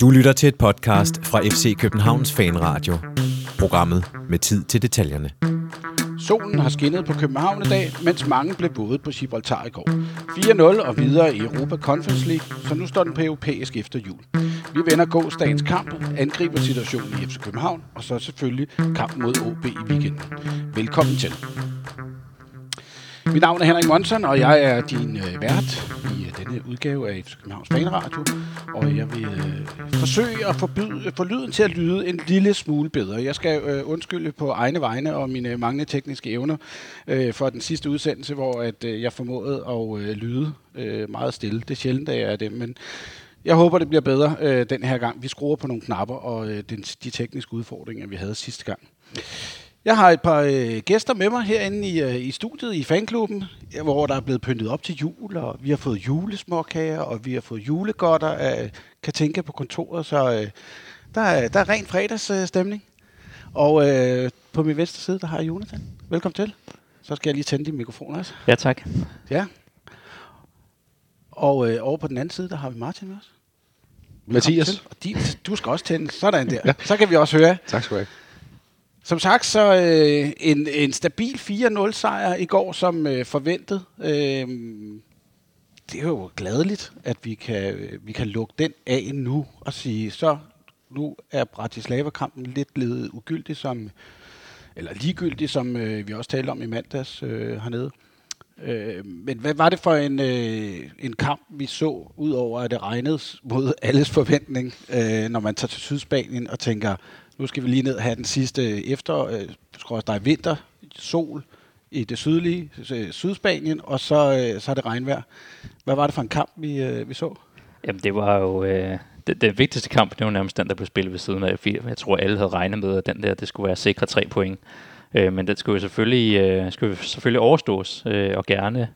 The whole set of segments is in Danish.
Du lytter til et podcast fra FC Københavns Fanradio. Programmet med tid til detaljerne. Solen har skinnet på København i dag, mens mange blev våde på Gibraltar i går. 4-0 og videre i Europa Conference League, så nu står den på europæisk efter jul. Vi vender gåsdagens kamp, angriber situationen i FC København, og så selvfølgelig kamp mod OB i weekenden. Velkommen til. Mit navn er Henrik Monsen, og jeg er din øh, vært i øh, denne udgave af Københavns Baneradio. Og jeg vil øh, forsøge at forbyde, få lyden til at lyde en lille smule bedre. Jeg skal øh, undskylde på egne vegne og mine manglende tekniske evner øh, for den sidste udsendelse, hvor at, øh, jeg formåede at øh, lyde øh, meget stille. Det er sjældent, at jeg er det, men jeg håber, det bliver bedre øh, den her gang. Vi skruer på nogle knapper og øh, den, de tekniske udfordringer, vi havde sidste gang. Jeg har et par øh, gæster med mig herinde i, øh, i studiet i fanklubben, hvor der er blevet pyntet op til jul, og vi har fået julesmåkager, og vi har fået julegodter af Katinka på kontoret, så øh, der, er, der er ren fredagsstemning. Og øh, på min venstre side, der har jeg Jonathan. Velkommen til. Så skal jeg lige tænde din mikrofon også. Ja, tak. Ja. Og øh, over på den anden side, der har vi Martin med os. Mathias. Til. Og din, du skal også tænde. Sådan der. ja. Så kan vi også høre. Tak skal du have. Som sagt, så øh, en, en stabil 4-0 sejr i går, som øh, forventet. Øh, det er jo glædeligt, at vi kan, øh, vi kan lukke den af nu og sige, så nu er Bratislava-kampen lidt blevet ugyldig, som, eller ligegyldig, som øh, vi også talte om i mandags øh, hernede. Øh, men hvad var det for en, øh, en kamp, vi så, udover at det regnede mod alles forventning, øh, når man tager til Sydspanien og tænker, nu skal vi lige ned og have den sidste øh, efter, øh, der er vinter, sol i det sydlige øh, Sydspanien, og så, øh, så er det regnvejr. Hvad var det for en kamp, vi, øh, vi så? Jamen, det var jo... Øh, det, vigtigste kamp, det var nærmest den, der blev spillet ved siden af. Jeg tror, alle havde regnet med, at den der, det skulle være sikre tre point. Øh, men den skulle jo selvfølgelig, øh, skulle selvfølgelig overstås, øh, og gerne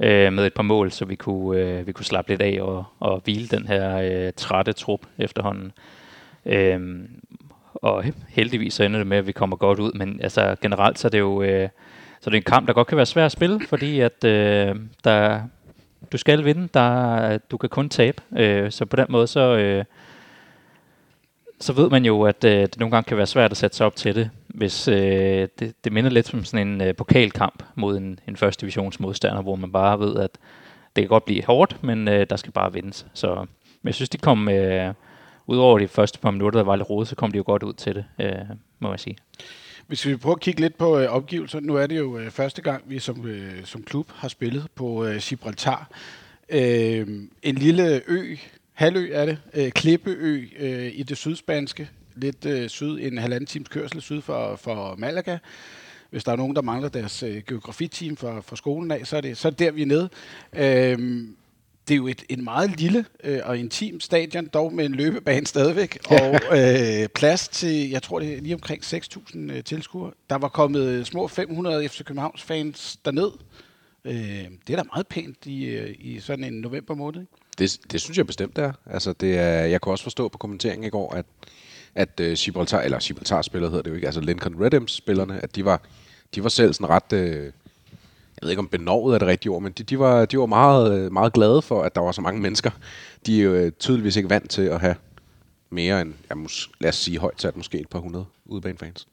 øh, med et par mål, så vi kunne, øh, vi kunne slappe lidt af og, og hvile den her øh, trætte trup efterhånden. Øh, og heldigvis så ender det med, at vi kommer godt ud, men altså generelt så er det jo øh, så det er en kamp, der godt kan være svær at spille, fordi at øh, der, du skal vinde, der, du kan kun tabe, øh, så på den måde så, øh, så ved man jo, at øh, det nogle gange kan være svært at sætte sig op til det, hvis øh, det, det minder lidt som sådan en øh, pokalkamp mod en, en første divisionsmodstander, hvor man bare ved, at det kan godt blive hårdt, men øh, der skal bare vindes. Så men jeg synes, de kom... Øh, udover de første par minutter, der var lidt rodet, så kom de jo godt ud til det, øh, må man sige. Hvis vi prøver at kigge lidt på øh, opgivelser, nu er det jo øh, første gang, vi som, øh, som klub har spillet på øh, Gibraltar. Øh, en lille ø, halvø er det, øh, klippeø øh, i det sydspanske, lidt øh, syd, en halvanden times kørsel syd for, for Malaga. Hvis der er nogen, der mangler deres øh, geografiteam fra, for skolen af, så er, det, så er det der, vi er nede. Øh, det er jo et, et meget lille øh, og intim stadion, dog med en løbebane stadigvæk, og øh, plads til, jeg tror det er lige omkring 6.000 øh, tilskuere. Der var kommet små 500 FC Københavns fans derned. Øh, det er da meget pænt i, øh, i sådan en november måned. Ikke? Det, det synes jeg bestemt er. Altså, det er. Jeg kunne også forstå på kommenteringen i går, at, at uh, Gibraltar, eller Gibraltar-spillere hedder det jo ikke, altså Lincoln Redhams-spillerne, at de var, de var selv sådan ret... Øh, jeg ved ikke om benovet er det rigtige ord, men de, de, var, de var meget, meget glade for, at der var så mange mennesker. De er jo øh, tydeligvis ikke vant til at have mere end, ja, mås, lad os sige højt sat, måske et par hundrede udbanefans.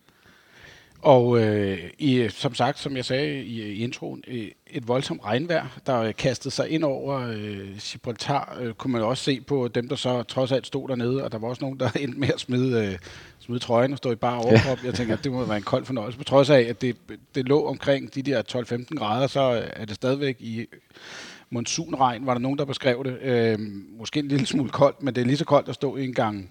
Og øh, i, som sagt, som jeg sagde i, i introen, et voldsomt regnvejr, der kastede sig ind over øh, Gibraltar, øh, kunne man også se på dem, der så trods alt stod dernede, og der var også nogen, der endte med at smide, øh, smide trøjen og stå i bare overkrop. Ja. Jeg tænker, at det må være en kold fornøjelse. På trods af, at det, det lå omkring de der 12-15 grader, så er det stadigvæk i monsunregn, var der nogen, der beskrev det. Øh, måske en lille smule koldt, men det er lige så koldt at stå i en gang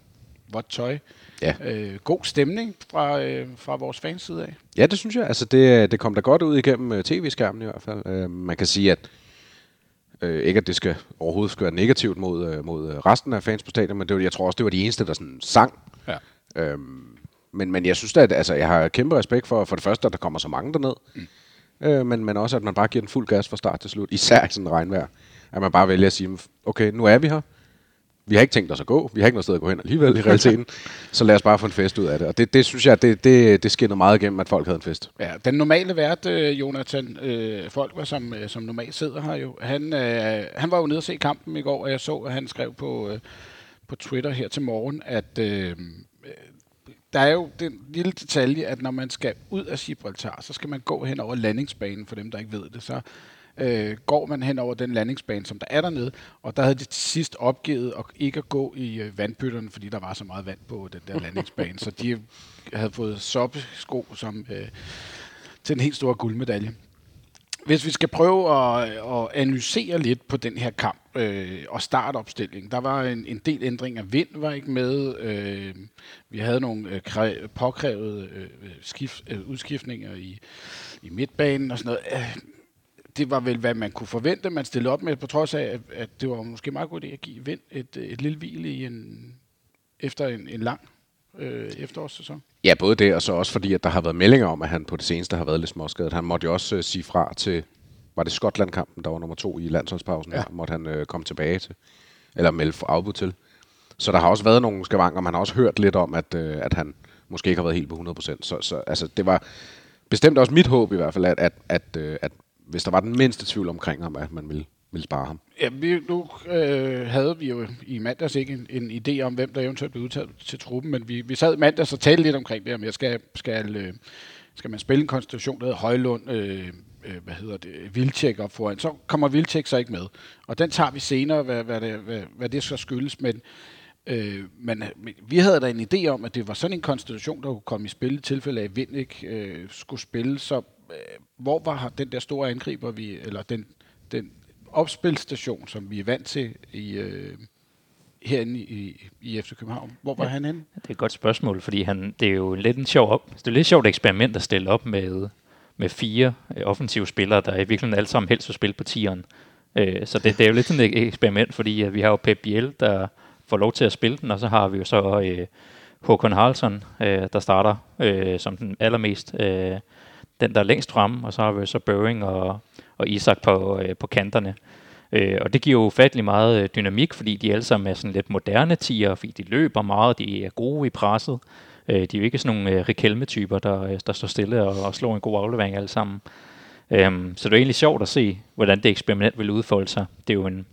vådt tøj. Ja. Øh, god stemning fra, øh, fra vores fans side af. Ja, det synes jeg. Altså, det, det kom da godt ud igennem uh, tv-skærmen i hvert fald. Uh, man kan sige, at uh, ikke at det skal overhovedet skal være negativt mod, uh, mod resten af fans på stadion, men det var, jeg tror også, det var de eneste, der sådan sang. Ja. Uh, men, men jeg synes at altså, jeg har kæmpe respekt for, for det første, at der kommer så mange derned, mm. uh, men, men også, at man bare giver den fuld gas fra start til slut, især i sådan en regnvejr. At man bare vælger at sige, okay, nu er vi her, vi har ikke tænkt os at gå. Vi har ikke noget sted at gå hen alligevel i realiteten. så lad os bare få en fest ud af det. Og det, det synes jeg, det, det, det skinner meget igennem, at folk havde en fest. Ja, den normale vært, øh, Jonathan, øh, folk var som, øh, som normalt sidder her jo, han, øh, han var jo nede og se kampen i går, og jeg så, at han skrev på, øh, på Twitter her til morgen, at øh, der er jo den lille detalje, at når man skal ud af Gibraltar, så skal man gå hen over landingsbanen, for dem, der ikke ved det. Så øh, går man hen over den landingsbane, som der er dernede, og der havde de til sidst opgivet at ikke at gå i øh, vandpytterne, fordi der var så meget vand på den der landingsbane, så de havde fået soppesko som, øh, til en helt stor guldmedalje. Hvis vi skal prøve at, at analysere lidt på den her kamp øh, og startopstillingen, der var en, en del ændringer. Vind var ikke med. Øh, vi havde nogle øh, kræ, påkrævede øh, øh skift, øh, udskiftninger i, i midtbanen og sådan noget. Øh, det var vel, hvad man kunne forvente, man stillede op med, på trods af, at, at det var måske meget godt at give Vind et, et lille hvil i en, efter en, en lang øh, efterårssæson. Ja, både det, og så også fordi, at der har været meldinger om, at han på det seneste har været lidt småskadet. Han måtte jo også uh, sige fra til, var det Skotland-kampen, der var nummer to i landsholdspausen, ja. måtte han uh, komme tilbage til, eller melde for afbud til. Så der har også været nogle skavanker, man har også hørt lidt om, at, uh, at han måske ikke har været helt på 100%. Så, så altså, det var bestemt også mit håb i hvert fald, at, at, at, at, at hvis der var den mindste tvivl omkring ham, at man ville ville spare ham. Ja, vi, nu øh, havde vi jo i mandags ikke en, en idé om, hvem der eventuelt blev udtaget til truppen, men vi, vi sad i mandags og talte lidt omkring det, om jeg skal, skal, øh, skal man spille en konstitution, der hedder Højlund, øh, øh, hvad hedder det, Vildtjek op foran, så kommer Vildtjek så ikke med. Og den tager vi senere, hvad, hvad, det, hvad, hvad det skal skyldes, men Øh, men vi havde da en idé om, at det var sådan en konstitution, der kunne komme i spil i tilfælde af, at Vind ikke øh, skulle spille. Så hvor var den der store angriber, vi, eller den, den opspilstation, som vi er vant til i, øh, herinde i, i FC København. Hvor var ja, han henne? Det er et godt spørgsmål, fordi han, det er jo lidt en sjov op, det er lidt sjovt eksperiment at stille op med, med fire øh, offensive spillere, der i virkeligheden alle sammen helst vil spille på tieren. Øh, så det, det er jo lidt sådan et eksperiment, fordi øh, vi har jo Pep Biel, der får lov til at spille den, og så har vi jo så øh, Håkon Haraldsson, øh, der starter øh, som den allermest, øh, den der er længst fremme, og så har vi så Børing og og Isak på, øh, på kanterne. Øh, og det giver jo ufattelig meget øh, dynamik, fordi de alle sammen er sådan lidt moderne tiger, fordi de løber meget, de er gode i presset. Øh, de er jo ikke sådan nogle øh, Rikelme-typer, der, øh, der står stille og, og slår en god aflevering alle sammen. Øh, så det er egentlig sjovt at se, hvordan det eksperiment vil udfolde sig. Det er jo en,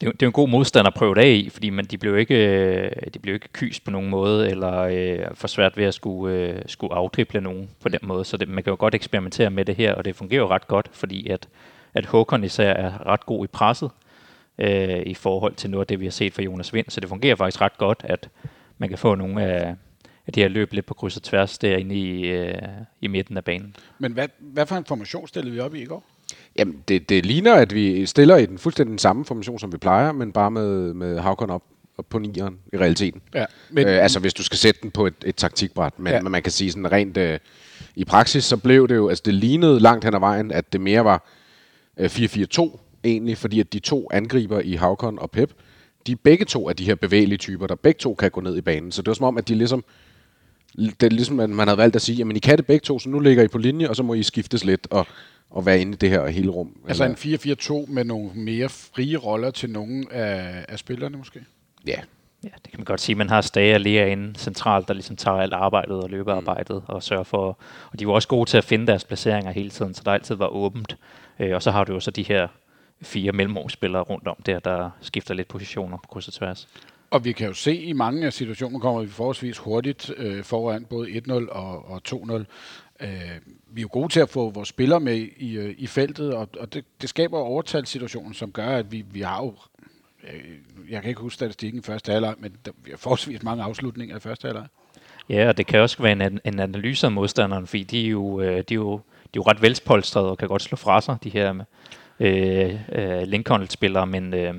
det er, det er en god modstander at prøve det af i, fordi man, de blev ikke, øh, de blev ikke kyst på nogen måde, eller øh, for svært ved at skulle, øh, skulle afdrible nogen på den måde. Så det, man kan jo godt eksperimentere med det her, og det fungerer jo ret godt, fordi at, at Håkon især er ret god i presset øh, i forhold til noget af det, vi har set fra Jonas Vind. Så det fungerer faktisk ret godt, at man kan få nogle af, af de her løb lidt på kryds og tværs derinde i, øh, i midten af banen. Men hvad, hvad for en formation stillede vi op i i går? Jamen, det, det ligner, at vi stiller i den fuldstændig samme formation, som vi plejer, men bare med, med Havkon op, på nieren i realiteten. Ja, men, øh, altså, hvis du skal sætte den på et, et taktikbræt. Men, ja. men man kan sige sådan rent... Øh, I praksis, så blev det jo... Altså, det lignede langt hen ad vejen, at det mere var øh, 4-4-2 egentlig, fordi at de to angriber i Havkon og Pep, de begge to er de her bevægelige typer, der begge to kan gå ned i banen. Så det var som om, at de ligesom det er ligesom, at man havde valgt at sige, jamen I kan det begge to, så nu ligger I på linje, og så må I skiftes lidt. Og at være inde i det her hele rum. Altså eller? en 4-4-2 med nogle mere frie roller til nogle af, af spillerne måske? Ja. Ja, det kan man godt sige. Man har Stage og Lea inde centralt, der ligesom tager alt arbejdet og løbearbejdet mm. og sørger for... Og de var også gode til at finde deres placeringer hele tiden, så der altid var åbent. Øh, og så har du jo så de her fire mellemårsspillere rundt om der, der skifter lidt positioner på kryds og tværs. Og vi kan jo se, at i mange af situationer kommer vi forholdsvis hurtigt øh, foran både 1-0 og, og 2-0. Øh, vi er jo gode til at få vores spillere med i, øh, i feltet, og, og det, det skaber overtalssituationen, som gør, at vi, vi har jo øh, jeg kan ikke huske statistikken i første halvleg, men der, vi har forholdsvis mange afslutninger i første halvleg. Ja, og det kan også være en, en analyse af modstanderen, fordi de er jo, øh, de er jo, de er jo ret velspolstrede og kan godt slå fra sig, de her øh, øh, Lincoln-spillere, men øh,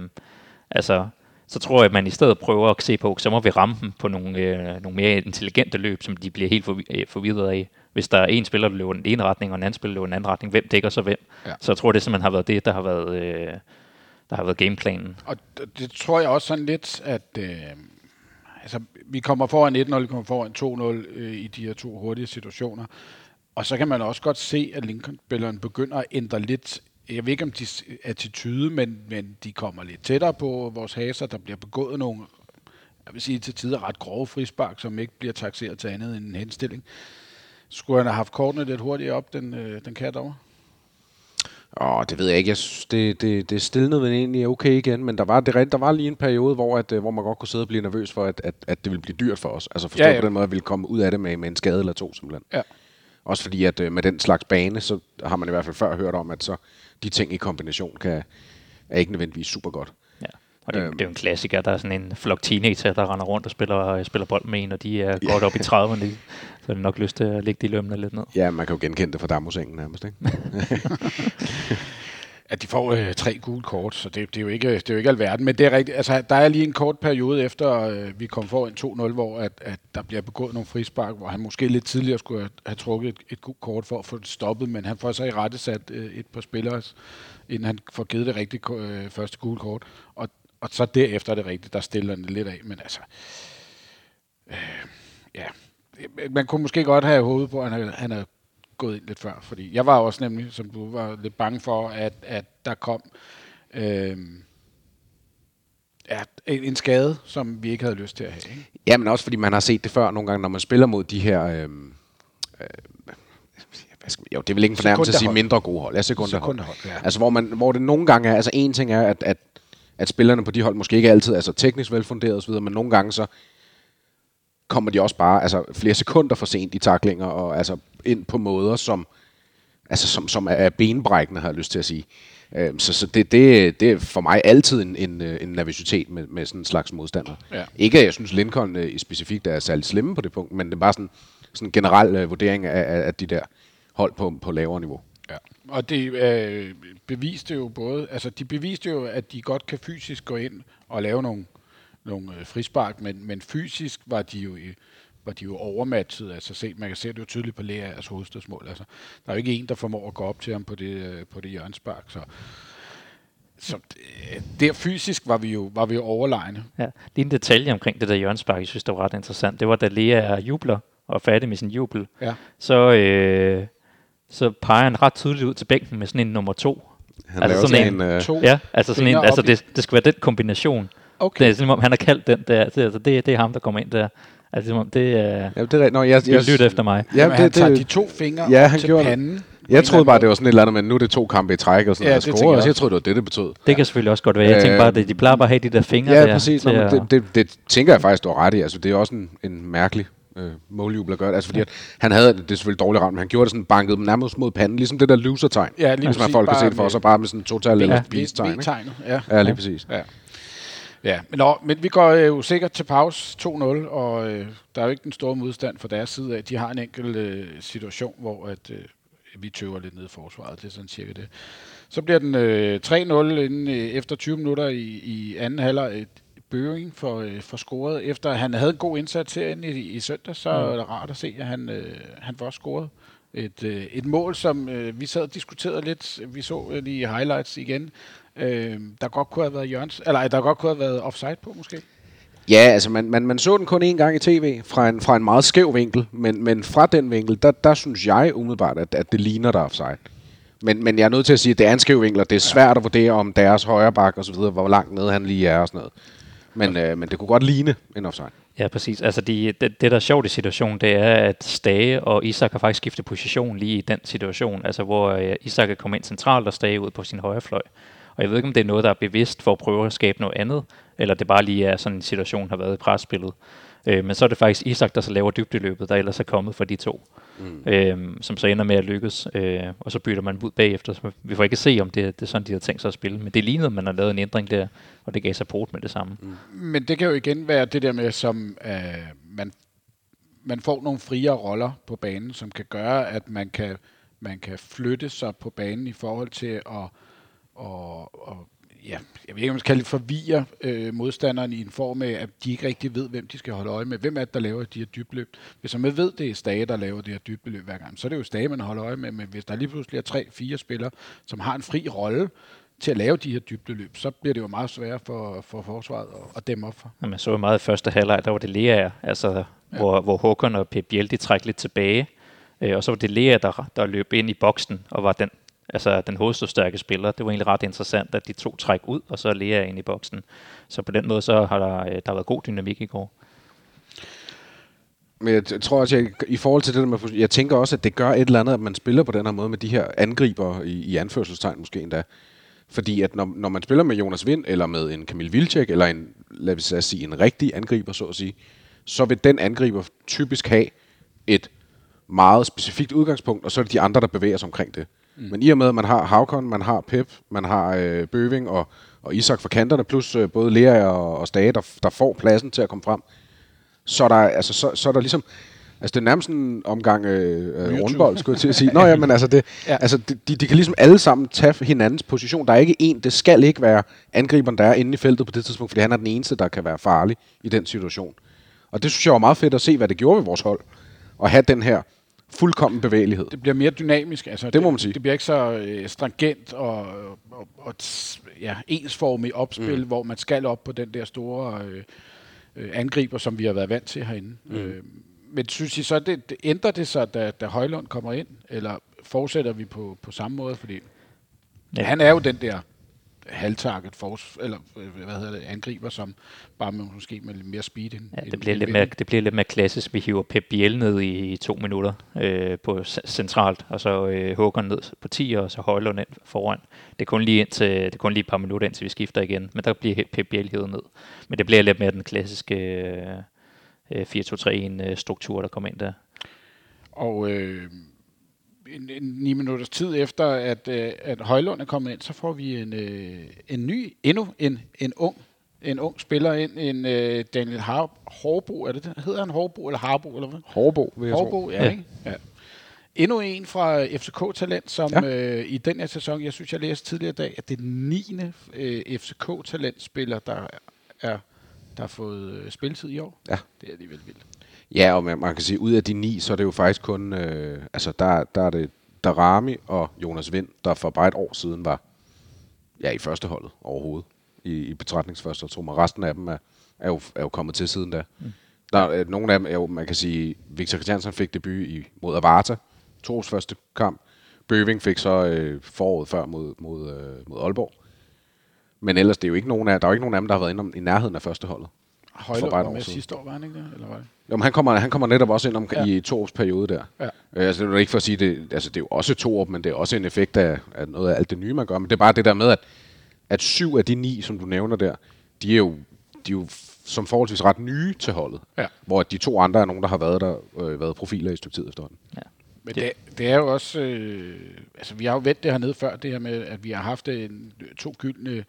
altså, så tror jeg, at man i stedet prøver at se på, så må vi ramme dem på nogle, øh, nogle mere intelligente løb, som de bliver helt forvirret af hvis der er en spiller, der løber den ene retning, og en anden spiller, løber den anden retning, hvem dækker så hvem? Ja. Så jeg tror, det simpelthen har været det, der har været, øh, der har været gameplanen. Og det, det tror jeg også sådan lidt, at øh, altså, vi kommer foran 1-0, vi kommer foran 2-0 øh, i de her to hurtige situationer. Og så kan man også godt se, at Lincoln-spilleren begynder at ændre lidt jeg ved ikke om de attitude, men, men de kommer lidt tættere på vores haser. Der bliver begået nogle, jeg vil sige til tider ret grove frispark, som ikke bliver taxeret til andet end en henstilling. Skulle han have haft kortene lidt hurtigt op, den, øh, den kære dommer? Åh, det ved jeg ikke. Jeg synes, det, det, det stillede vel egentlig okay igen, men der var, det, der var lige en periode, hvor, at, øh, hvor man godt kunne sidde og blive nervøs for, at, at, at det ville blive dyrt for os. Altså forstå ja. ja. på den måde, at vi ville komme ud af det med, med en skade eller to simpelthen. Ja. Også fordi, at øh, med den slags bane, så har man i hvert fald før hørt om, at så de ting i kombination kan, er ikke nødvendigvis super godt. Ja. Og det, Øhm. det er jo en klassiker. Der er sådan en flok teenager, der render rundt og spiller, øh, spiller bold med en, og de er godt op i 30'erne. Så er det nok lyst til at lægge de lømmene lidt ned. Ja, man kan jo genkende det fra Damusengen nærmest, ikke? at de får øh, tre gule kort, så det, det, er jo ikke, det er jo ikke alverden. Men det er rigtigt, altså, der er lige en kort periode efter, øh, vi kom foran 2-0, hvor at, at der bliver begået nogle frispark, hvor han måske lidt tidligere skulle have, have trukket et, et gult kort for at få det stoppet, men han får så i rette sat øh, et par spillere, inden han får givet det rigtige øh, første gule kort. Og, og så derefter er det rigtigt, der stiller det lidt af. Men altså, øh, ja, man kunne måske godt have hovedet på, at han, han er gået ind lidt før, fordi jeg var også nemlig, som du var lidt bange for, at, at der kom øh, ja, en, skade, som vi ikke havde lyst til at have. Ikke? Ja, men også fordi man har set det før nogle gange, når man spiller mod de her... Øh, øh, skal jo, det er vel ikke en fornærmelse at sige mindre gode hold. Ja, sekunderhold. Sekunderhold, ja. Altså, hvor, man, hvor det nogle gange er... Altså, en ting er, at, at, at spillerne på de hold måske ikke altid er så teknisk velfunderet osv., men nogle gange så kommer de også bare altså, flere sekunder for sent i taklinger, og altså ind på måder, som, altså, som, som er benbrækkende, har jeg lyst til at sige. Øhm, Så, så det, det, det er for mig altid en, en, øh, en nervøsitet med, med sådan en slags modstander. Ja. Ikke at jeg synes, Lincoln øh, specifikt er særlig slemme på det punkt, men det er bare sådan, sådan en generel øh, vurdering af, af, af de der hold på, på lavere niveau. Ja. Og det øh, beviste jo både, altså de beviste jo, at de godt kan fysisk gå ind og lave nogle, nogle øh, frispark, men, men fysisk var de jo i, var de jo overmatchet. Altså set, man kan se det jo tydeligt på Leas hovedstadsmål. Altså, der er jo ikke en, der formår at gå op til ham på det, øh, på det hjørnspark. Så, så øh, der fysisk var vi jo, var vi jo overlegne. Ja. Lige en detalje omkring det der hjørnspark, jeg synes, det var ret interessant. Det var, da Lea jubler og er færdig med sin jubel, Ja. så, øh, så peger han ret tydeligt ud til bænken med sådan en nummer to. Han Altså sådan en- en, øh, To Ja, altså sådan en, altså det, det skal være den kombination. Okay. Det er som om, han har kaldt den der, det, altså det, det er ham, der kommer ind der. Altså som om, det er, ja, det er. Nå, jeg, jeg, jeg, lytte efter mig. Ja, Ja, Jamen, han det, tager de det, to fingre Ja, han til gjorde det. panden. jeg troede bare, det var sådan et eller andet, men nu er det to kampe i træk og sådan Ja, noget. det Jeg, også. jeg troede, det var det, det betød. Det kan selvfølgelig også godt være. Jeg tænker bare, at de plejer bare at have de der fingre Ja, der. præcis. Nå, det, det, det tænker jeg faktisk, du har ret i. Altså, det er også en, en mærkelig øh, gøre det. Altså, fordi at han havde, det er selvfølgelig dårligt ramt, men han gjorde det sådan, banket dem nærmest mod panden, ligesom det der loser-tegn. Ja, lige Hvis man præcis, folk kan se det for sig, bare med sådan en total eller peace-tegn. ja. Ja, lige præcis. Ja. Ja, men, nå, men vi går øh, jo sikkert til pause 2-0, og øh, der er jo ikke den store modstand fra deres side af. De har en enkelt øh, situation, hvor at, øh, vi tøver lidt ned i forsvaret. Det er sådan cirka det. Så bliver den øh, 3-0 inden, øh, efter 20 minutter i, i anden halvleg. Et Bøving for, øh, for scoret. Efter han havde en god indsats herinde i, i søndag, så er det rart at se, at han, øh, han får scoret. Et, øh, et mål, som øh, vi sad og diskuterede lidt. Vi så øh, lige highlights igen. Øh, der godt kunne have været Jørgens, eller der godt kunne have været offside på, måske. Ja, altså man, man, man så den kun én gang i tv fra en, fra en meget skæv vinkel, men, men fra den vinkel, der, der synes jeg umiddelbart, at, at det ligner der er offside. Men, men jeg er nødt til at sige, at det er en skæv vinkel, og det er svært at vurdere om deres højre bak og så videre, hvor langt nede han lige er og sådan noget. Men, øh, men det kunne godt ligne en offside. Ja, præcis. Altså de, det, det, der er sjovt i situationen, det er, at Stage og Isak har faktisk skiftet position lige i den situation. Altså hvor øh, Isak er kommet ind centralt og Stage ud på sin højre fløj. Og jeg ved ikke, om det er noget, der er bevidst for at prøve at skabe noget andet, eller det bare lige er sådan en situation, har været i presspillet. Øh, men så er det faktisk Isak, der så laver dybdeløbet, der ellers er kommet fra de to, mm. øh, som så ender med at lykkes. Øh, og så bytter man ud bagefter. Så vi får ikke se, om det, det er sådan, de har tænkt sig at spille. Men det lignede, at man har lavet en ændring der, og det gav support med det samme. Mm. Men det kan jo igen være det der med, som øh, man, man får nogle friere roller på banen, som kan gøre, at man kan, man kan flytte sig på banen i forhold til at, og, og ja, jeg ved ikke, om man skal kalde det forvirre øh, modstanderen i en form af, at de ikke rigtig ved, hvem de skal holde øje med. Hvem er det, der laver de her dybløb? Hvis man ved, det er Stage, der laver det her dybløb hver gang, så er det jo Stage, man holder øje med. Men hvis der lige pludselig er tre, fire spillere, som har en fri rolle til at lave de her dybdeløb, så bliver det jo meget sværere for, for forsvaret at, at dæmme op for. Og man så jo meget i første halvleg, der var det Lea, altså, ja. hvor, hvor Håkon og Pep Biel, de træk lidt tilbage. Øh, og så var det Lea, der, der løb ind i boksen og var den, altså, den hovedstødstærke spiller. Det var egentlig ret interessant, at de to træk ud, og så Lea ind i boksen. Så på den måde så har der, øh, der har været god dynamik i går. men jeg tror også, jeg, i forhold til det der med, jeg tænker også, at det gør et eller andet, at man spiller på den her måde med de her angriber i, i anførselstegn måske endda. Fordi at når, når man spiller med Jonas Vind, eller med en Kamil Vilcek, eller en, lad os sige, en rigtig angriber, så at sige, så vil den angriber typisk have et meget specifikt udgangspunkt, og så er det de andre, der bevæger sig omkring det. Mm. Men i og med, at man har Havkon, man har Pep, man har øh, Bøving og, og Isak fra kanterne, plus øh, både Lea og, og Stage, der, der får pladsen til at komme frem, så er der, altså, så, så er der ligesom... Altså, det er nærmest en omgang øh, øh, rundbold, skulle jeg til at sige. Nå ja, men altså, det, ja. altså de, de kan ligesom alle sammen tage hinandens position. Der er ikke en, det skal ikke være angriberen, der er inde i feltet på det tidspunkt, fordi han er den eneste, der kan være farlig i den situation. Og det synes jeg var meget fedt at se, hvad det gjorde ved vores hold. At have den her fuldkommen bevægelighed. Det bliver mere dynamisk. Altså, det må man sige. Det bliver ikke så øh, stringent og, og, og ja, ensformig opspil, mm. hvor man skal op på den der store øh, øh, angriber, som vi har været vant til herinde. Mm. Øh, men synes I så, det, det ændrer det sig, da, da Højlund kommer ind? Eller fortsætter vi på, på samme måde? Fordi ja. han er jo den der halvtarget force, eller øh, hvad hedder det, angriber, som bare med, måske med lidt mere speed end, ja, det, bliver end lidt mere, det bliver lidt mere klassisk. Vi hiver Pep Biel ned i to minutter øh, på centralt, og så øh, Håkon ned på 10, og så Højlund ind foran. Det er kun lige, indtil, det er kun lige et par minutter, indtil vi skifter igen, men der bliver Pep Biel hivet ned. Men det bliver lidt mere den klassiske øh, 4-2-3-1-struktur, der kommer ind der. Og øh, en, en ni minutters tid efter, at, øh, at Højlund er kommet ind, så får vi en, øh, en ny, endnu en, en ung en ung spiller ind, en øh, Daniel Har Hårbo, er det det? Hedder han Hårbo eller Harbo, eller hvad? Hårbo, vil jeg Hårbo, tro. ja, ikke? Ja. Endnu en fra FCK-talent, som ja. øh, i den her sæson, jeg synes, jeg læste tidligere i dag, at det er den 9. Øh, FCK-talentspiller, der er der har fået spilletid i år. Ja. Det er alligevel vildt. Ja, og man, man kan sige, ud af de ni, så er det jo faktisk kun, øh, altså der, der er det Darami og Jonas Vind, der for bare et år siden var ja, i første holdet overhovedet, i, i betragtningsførste, tror man. Resten af dem er, er, jo, er jo kommet til siden da. Mm. Der er, øh, nogle af dem er jo, man kan sige, Victor Christiansen fik debut i, mod Avarta, Tors første kamp. Bøving fik så øh, foråret før mod, mod, øh, mod Aalborg. Men ellers, det er jo ikke nogen af, der er jo ikke nogen af dem, der har været inde i nærheden af første Højlund var med sidste år, var han ikke det? Eller var det? Jo, men han kommer, han kommer netop også ind om, ja. i to års periode der. Ja. Øh, altså, det er ikke for at sige, det, altså, det er jo også to år, men det er også en effekt af, af noget af alt det nye, man gør. Men det er bare det der med, at, at syv af de ni, som du nævner der, de er jo, de er jo som forholdsvis ret nye til holdet. Ja. Hvor de to andre er nogen, der har været der, øh, været profiler i et stykke tid efterhånden. Ja. Men det, det er jo også, øh, altså vi har jo vendt det her ned før, det her med, at vi har haft en, to gyldne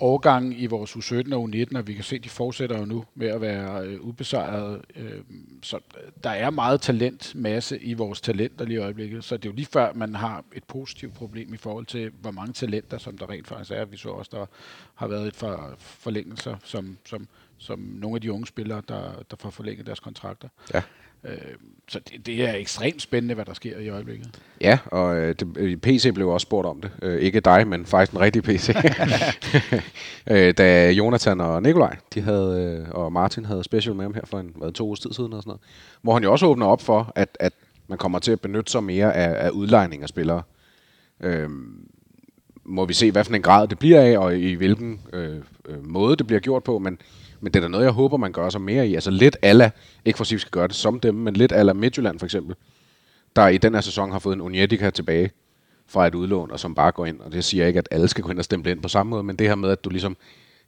årgangen i vores U17 og U19, og vi kan se, at de fortsætter jo nu med at være øh, ubesejrede. Øh, så øh, der er meget talentmasse i vores talenter lige i øjeblikket, så det er jo lige før, man har et positivt problem i forhold til, hvor mange talenter, som der rent faktisk er. Vi så også, der har været et par forlængelser, som, som, som nogle af de unge spillere, der, der får forlænget deres kontrakter. Ja. Øh, så det, det er ekstremt spændende, hvad der sker i øjeblikket. Ja, og øh, det, øh, PC blev også spurgt om det. Øh, ikke dig, men faktisk den rigtige PC. øh, da Jonathan og Nikolaj, de havde, øh, og Martin havde special med ham her for en hvad, to uger tid siden og sådan noget, hvor han jo også åbner op for, at, at man kommer til at benytte sig mere af, af udlejning af spillere. Øh, må vi se, hvad for en grad det bliver af, og i hvilken øh, øh, måde det bliver gjort på, men men det er da noget, jeg håber, man gør sig mere i. Altså lidt alla, ikke for at vi skal gøre det som dem, men lidt alla Midtjylland for eksempel, der i den her sæson har fået en Unietica tilbage fra et udlån, og som bare går ind. Og det siger jeg ikke, at alle skal gå ind og stemple ind på samme måde, men det her med, at du ligesom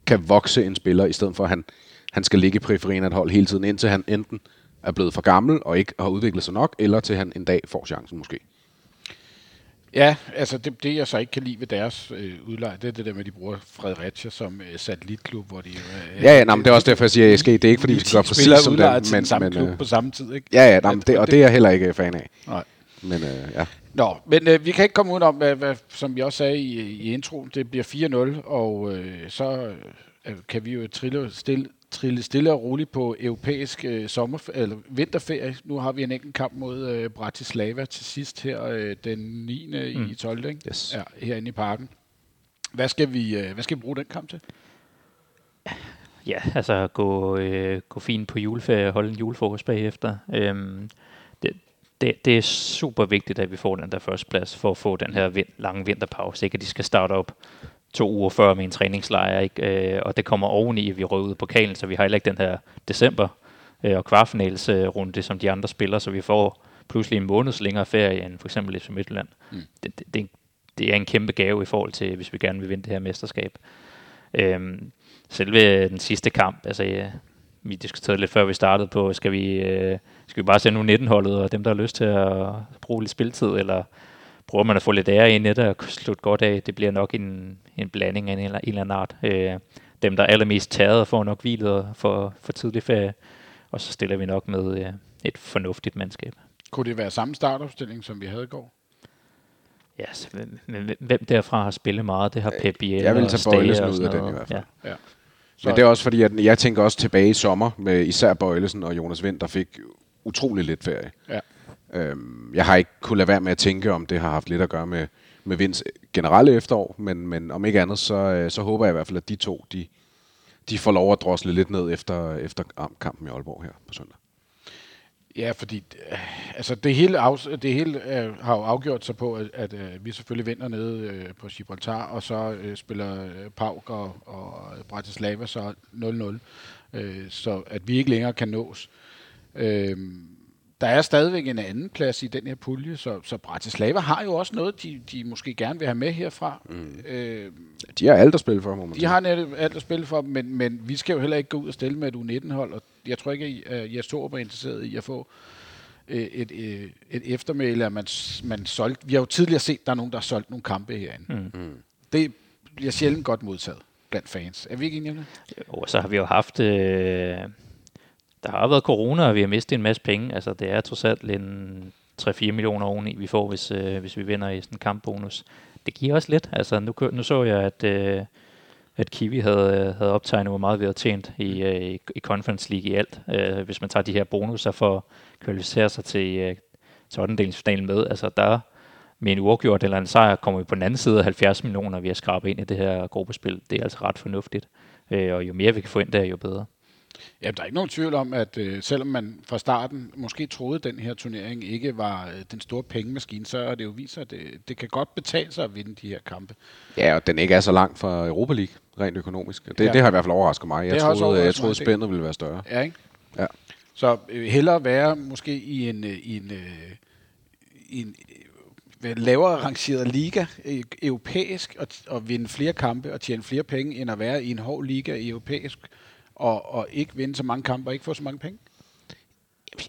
kan vokse en spiller, i stedet for at han, han skal ligge i periferien af et hold hele tiden, indtil han enten er blevet for gammel og ikke har udviklet sig nok, eller til han en dag får chancen måske. Ja, altså det, det jeg så ikke kan lide ved deres øh, udlej, det er det der med, at de bruger Fredericia som øh, satellitklub, hvor de... Øh, ja, ja, nej, men det er også derfor, jeg siger, at det er ikke, fordi vi skal gøre præcis som dem. Men, samme men, klub øh, på samme tid, ikke? Ja, ja, nej, men det, og det er jeg heller ikke fan af. Nej. Men øh, ja. Nå, men øh, vi kan ikke komme ud om, hvad, hvad, som vi også sagde i, i introen, det bliver 4-0, og øh, så øh, kan vi jo trille stille, trille stille og roligt på europæisk øh, sommer, eller vinterferie. Nu har vi en enkelt kamp mod øh, Bratislava til sidst her øh, den 9. Mm. i 12. Ikke? Yes. Ja, herinde i parken. Hvad skal, vi, øh, hvad skal vi bruge den kamp til? Ja, altså gå, øh, gå fint på juleferie og holde en julefrokost bagefter. Øhm, det, det, det er super vigtigt, at vi får den der første plads for at få den her vind, lange vinterpause. Ikke at de skal starte op to uger før en træningslejr, ikke? Øh, og det kommer oveni, at vi røver ud på pokalen, så vi har heller ikke den her december øh, og kvartfinalsrunde, som de andre spiller, så vi får pludselig en måneds længere ferie end for eksempel FC Midtjylland. Mm. Det, det, det, det er en kæmpe gave i forhold til, hvis vi gerne vil vinde det her mesterskab. Øhm, selve den sidste kamp, altså ja, vi diskuterede lidt før vi startede på, skal vi, øh, skal vi bare sende U19-holdet og dem, der har lyst til at bruge lidt spiltid, eller prøver man at få lidt ære ind i det og slutte godt af. Det bliver nok en, en blanding af en eller, en eller anden art. Øh, dem, der er allermest taget, får nok hvilet for, for tidlig ferie, og så stiller vi nok med øh, et fornuftigt mandskab. Kunne det være samme startopstilling, som vi havde i går? Ja, så hvem, hvem derfra har spillet meget? Det har Pep Biel Jeg vil tage Bøjlesen ud af den i hvert fald. Ja. Ja. Så Men det er også fordi, at jeg tænker også tilbage i sommer med især Bøjlesen og Jonas Vind, der fik utrolig lidt ferie. Ja. Øhm, jeg har ikke kunnet lade være med at tænke, om det har haft lidt at gøre med, med Vinds generelle efterår, men, men om ikke andet, så, øh, så håber jeg i hvert fald, at de to, de, de får lov at drosle lidt ned efter, efter kampen i Aalborg her på søndag. Ja, fordi øh, altså det hele, af, det hele øh, har jo afgjort sig på, at, at øh, vi selvfølgelig vinder nede øh, på Gibraltar, og så øh, spiller øh, Pauk og, og Bratislava så 0-0, øh, så at vi ikke længere kan nås. Øh, der er stadigvæk en anden plads i den her pulje, så, så Bratislava har jo også noget, de, de måske gerne vil have med herfra. Mm. Øh, De har alt at spille for, må man de sige. har netop alt at spille for, men, men vi skal jo heller ikke gå ud og stille med et U19-hold, og jeg tror ikke, at Jes Torup er interesseret i at få øh, et, et, et eftermæle, at man, man solgt. Vi har jo tidligere set, at der er nogen, der har solgt nogle kampe herinde. Mm. Det bliver sjældent godt modtaget blandt fans. Er vi ikke enige om det? Og så har vi jo haft... Øh, der har været corona, og vi har mistet en masse penge. Altså, det er trods alt en 3-4 millioner oveni, vi får, hvis, øh, hvis vi vinder i sådan en kampbonus. Det giver også lidt. Altså, nu, nu så jeg, at, øh, at Kiwi havde, havde optegnet, hvor meget vi havde tjent i, øh, i, i Conference League i alt. Øh, hvis man tager de her bonusser for at kvalificere sig til, øh, til 8. finalen med. Altså, der med en uafgjort eller en sejr, kommer vi på den anden side af 70 millioner, vi har skrabet ind i det her gruppespil. Det er altså ret fornuftigt. Øh, og jo mere vi kan få ind der, jo bedre. Ja, der er ikke nogen tvivl om, at øh, selvom man fra starten måske troede, at den her turnering ikke var øh, den store pengemaskine, så er det jo vist, at det, det kan godt betale sig at vinde de her kampe. Ja, og den ikke er så langt fra Europa League, rent økonomisk. Det, Ja. det har i hvert fald overrasket mig. Jeg Det troede, jeg overrasket troede mig, det- spændet ville være større. Ja, ikke? Ja. Så øh, hellere være måske i en, øh, i en, øh, i en øh, lavere rangeret liga øh, europæisk og, og vinde flere kampe og tjene flere penge, end at være i en hård liga europæisk og, og ikke vinde så mange kampe og ikke få så mange penge.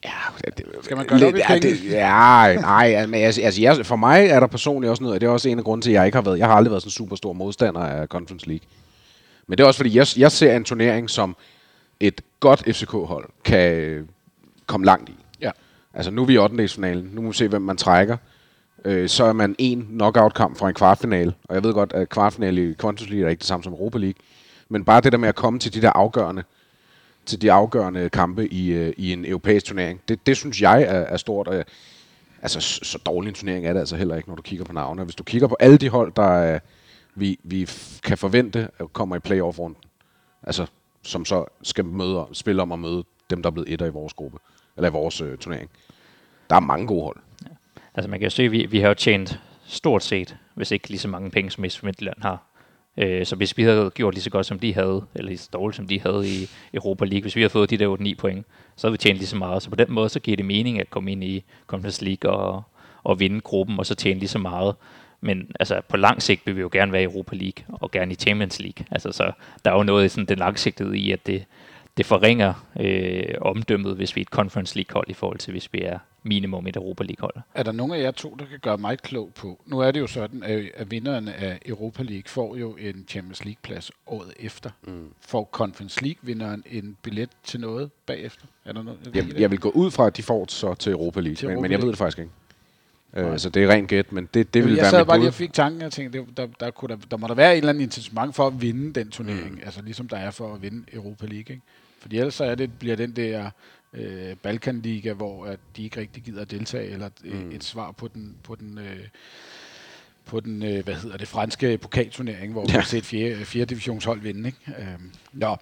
Ja, det, Skal man gøre det op i ja, penge? det, ja, nej, men altså, altså jeg, for mig er der personligt også noget, og det er også en af grunden til, at jeg ikke har været, jeg har aldrig været sådan en super stor modstander af Conference League. Men det er også fordi, jeg, jeg ser en turnering, som et godt FCK-hold kan øh, komme langt i. Ja. Altså nu er vi i 8. finalen. Nu må vi se, hvem man trækker. Øh, så er man en knockout-kamp fra en kvartfinale. Og jeg ved godt, at kvartfinale i Conference League er ikke det samme som Europa League. Men bare det der med at komme til de der afgørende, til de afgørende kampe i, øh, i en europæisk turnering, det, det synes jeg er, er stort. Og, altså, så, dårlig en turnering er det altså heller ikke, når du kigger på navne. Hvis du kigger på alle de hold, der øh, vi, vi kan forvente øh, kommer i playoff-runden, altså som så skal møde, spille om at møde dem, der er blevet etter i vores gruppe, eller i vores øh, turnering. Der er mange gode hold. Altså man kan jo se, at vi, vi har jo tjent stort set, hvis ikke lige så mange penge, som FC Midtjylland har. Øh, så hvis vi havde gjort lige så godt, som de havde, eller lige så dårligt, som de havde i Europa League, hvis vi havde fået de der 8-9 point, så havde vi tjent lige så meget. Så på den måde, så giver det mening at komme ind i Conference League og, og vinde gruppen, og så tjene lige så meget. Men altså, på lang sigt vil vi jo gerne være i Europa League, og gerne i Champions League. Altså, så der er jo noget i sådan den langsigtede i, at det, det forringer øh, omdømmet, hvis vi er et Conference League-hold i forhold til, hvis vi er minimum et Europa League-hold. Er der nogen af jer to, der kan gøre mig klog på? Nu er det jo sådan, at at vinderen af Europa League får jo en Champions League-plads året efter. Mm. Får Conference League-vinderen en billet til noget bagefter? Er der noget? Jeg, jeg vil gå ud fra, at de får så til Europa League, Til men, Europa men jeg ved det faktisk ikke. Øh, så det er rent gæt, men det, det vil jeg være sad mit bare lige og fik tanken, og tænkte, der, der, kunne der, der må der være et eller andet incitament for at vinde den turnering, mm. altså ligesom der er for at vinde Europa League. Ikke? Fordi ellers så er det, bliver den der øh, Balkanliga, hvor at de ikke rigtig gider at deltage, eller mm. Et svar på den, på den, øh, på den øh, hvad hedder det, franske pokalturnering, hvor ja. vi har set fjerde, fjerde divisionshold vinde. Ikke? Øhm, nå.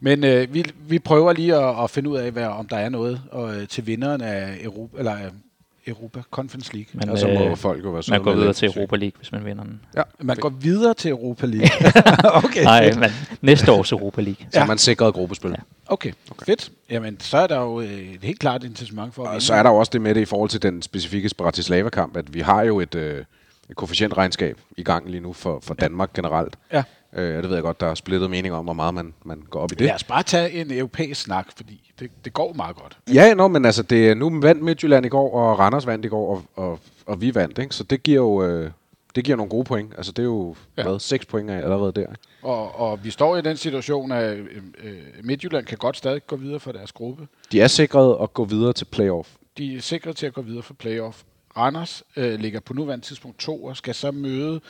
Men øh, vi, vi prøver lige at, at finde ud af, hvad, om der er noget og, øh, til vinderen af Europa, eller Europa Conference League. Men, Og så må øh, folk jo være Man går videre til Europa League, hvis man vinder den. Ja, Man går videre til Europa League. okay. Nej, men næste års Europa League. så Ja. er man sikret gruppespil. Ja. Okay, okay, fedt. Jamen, så er der jo øh, et helt klart incitament for at Og vinde. så er der jo også det med det i forhold til den specifikke Bratislava-kamp, at vi har jo et, øh, et koefficientregnskab i gang lige nu for, for Danmark generelt. Ja. Øh, og det ved jeg godt, der er splittet mening om, hvor meget man, man går op i det. Lad os bare tage en europæisk snak, fordi det, det går meget godt. Ja, nå, men altså, det, nu vandt Midtjylland i går, og Randers vandt i går, og, og, og vi vandt, ikke? Så det giver jo øh, det giver nogle gode point. Altså, det er jo, Ja. hvad, seks point af allerede der. Og, og vi står i den situation, at øh, øh, Midtjylland kan godt stadig gå videre for deres gruppe. De er sikret at gå videre til playoff. De er sikre til at gå videre for playoff. Randers øh, ligger på nuværende tidspunkt to og skal så møde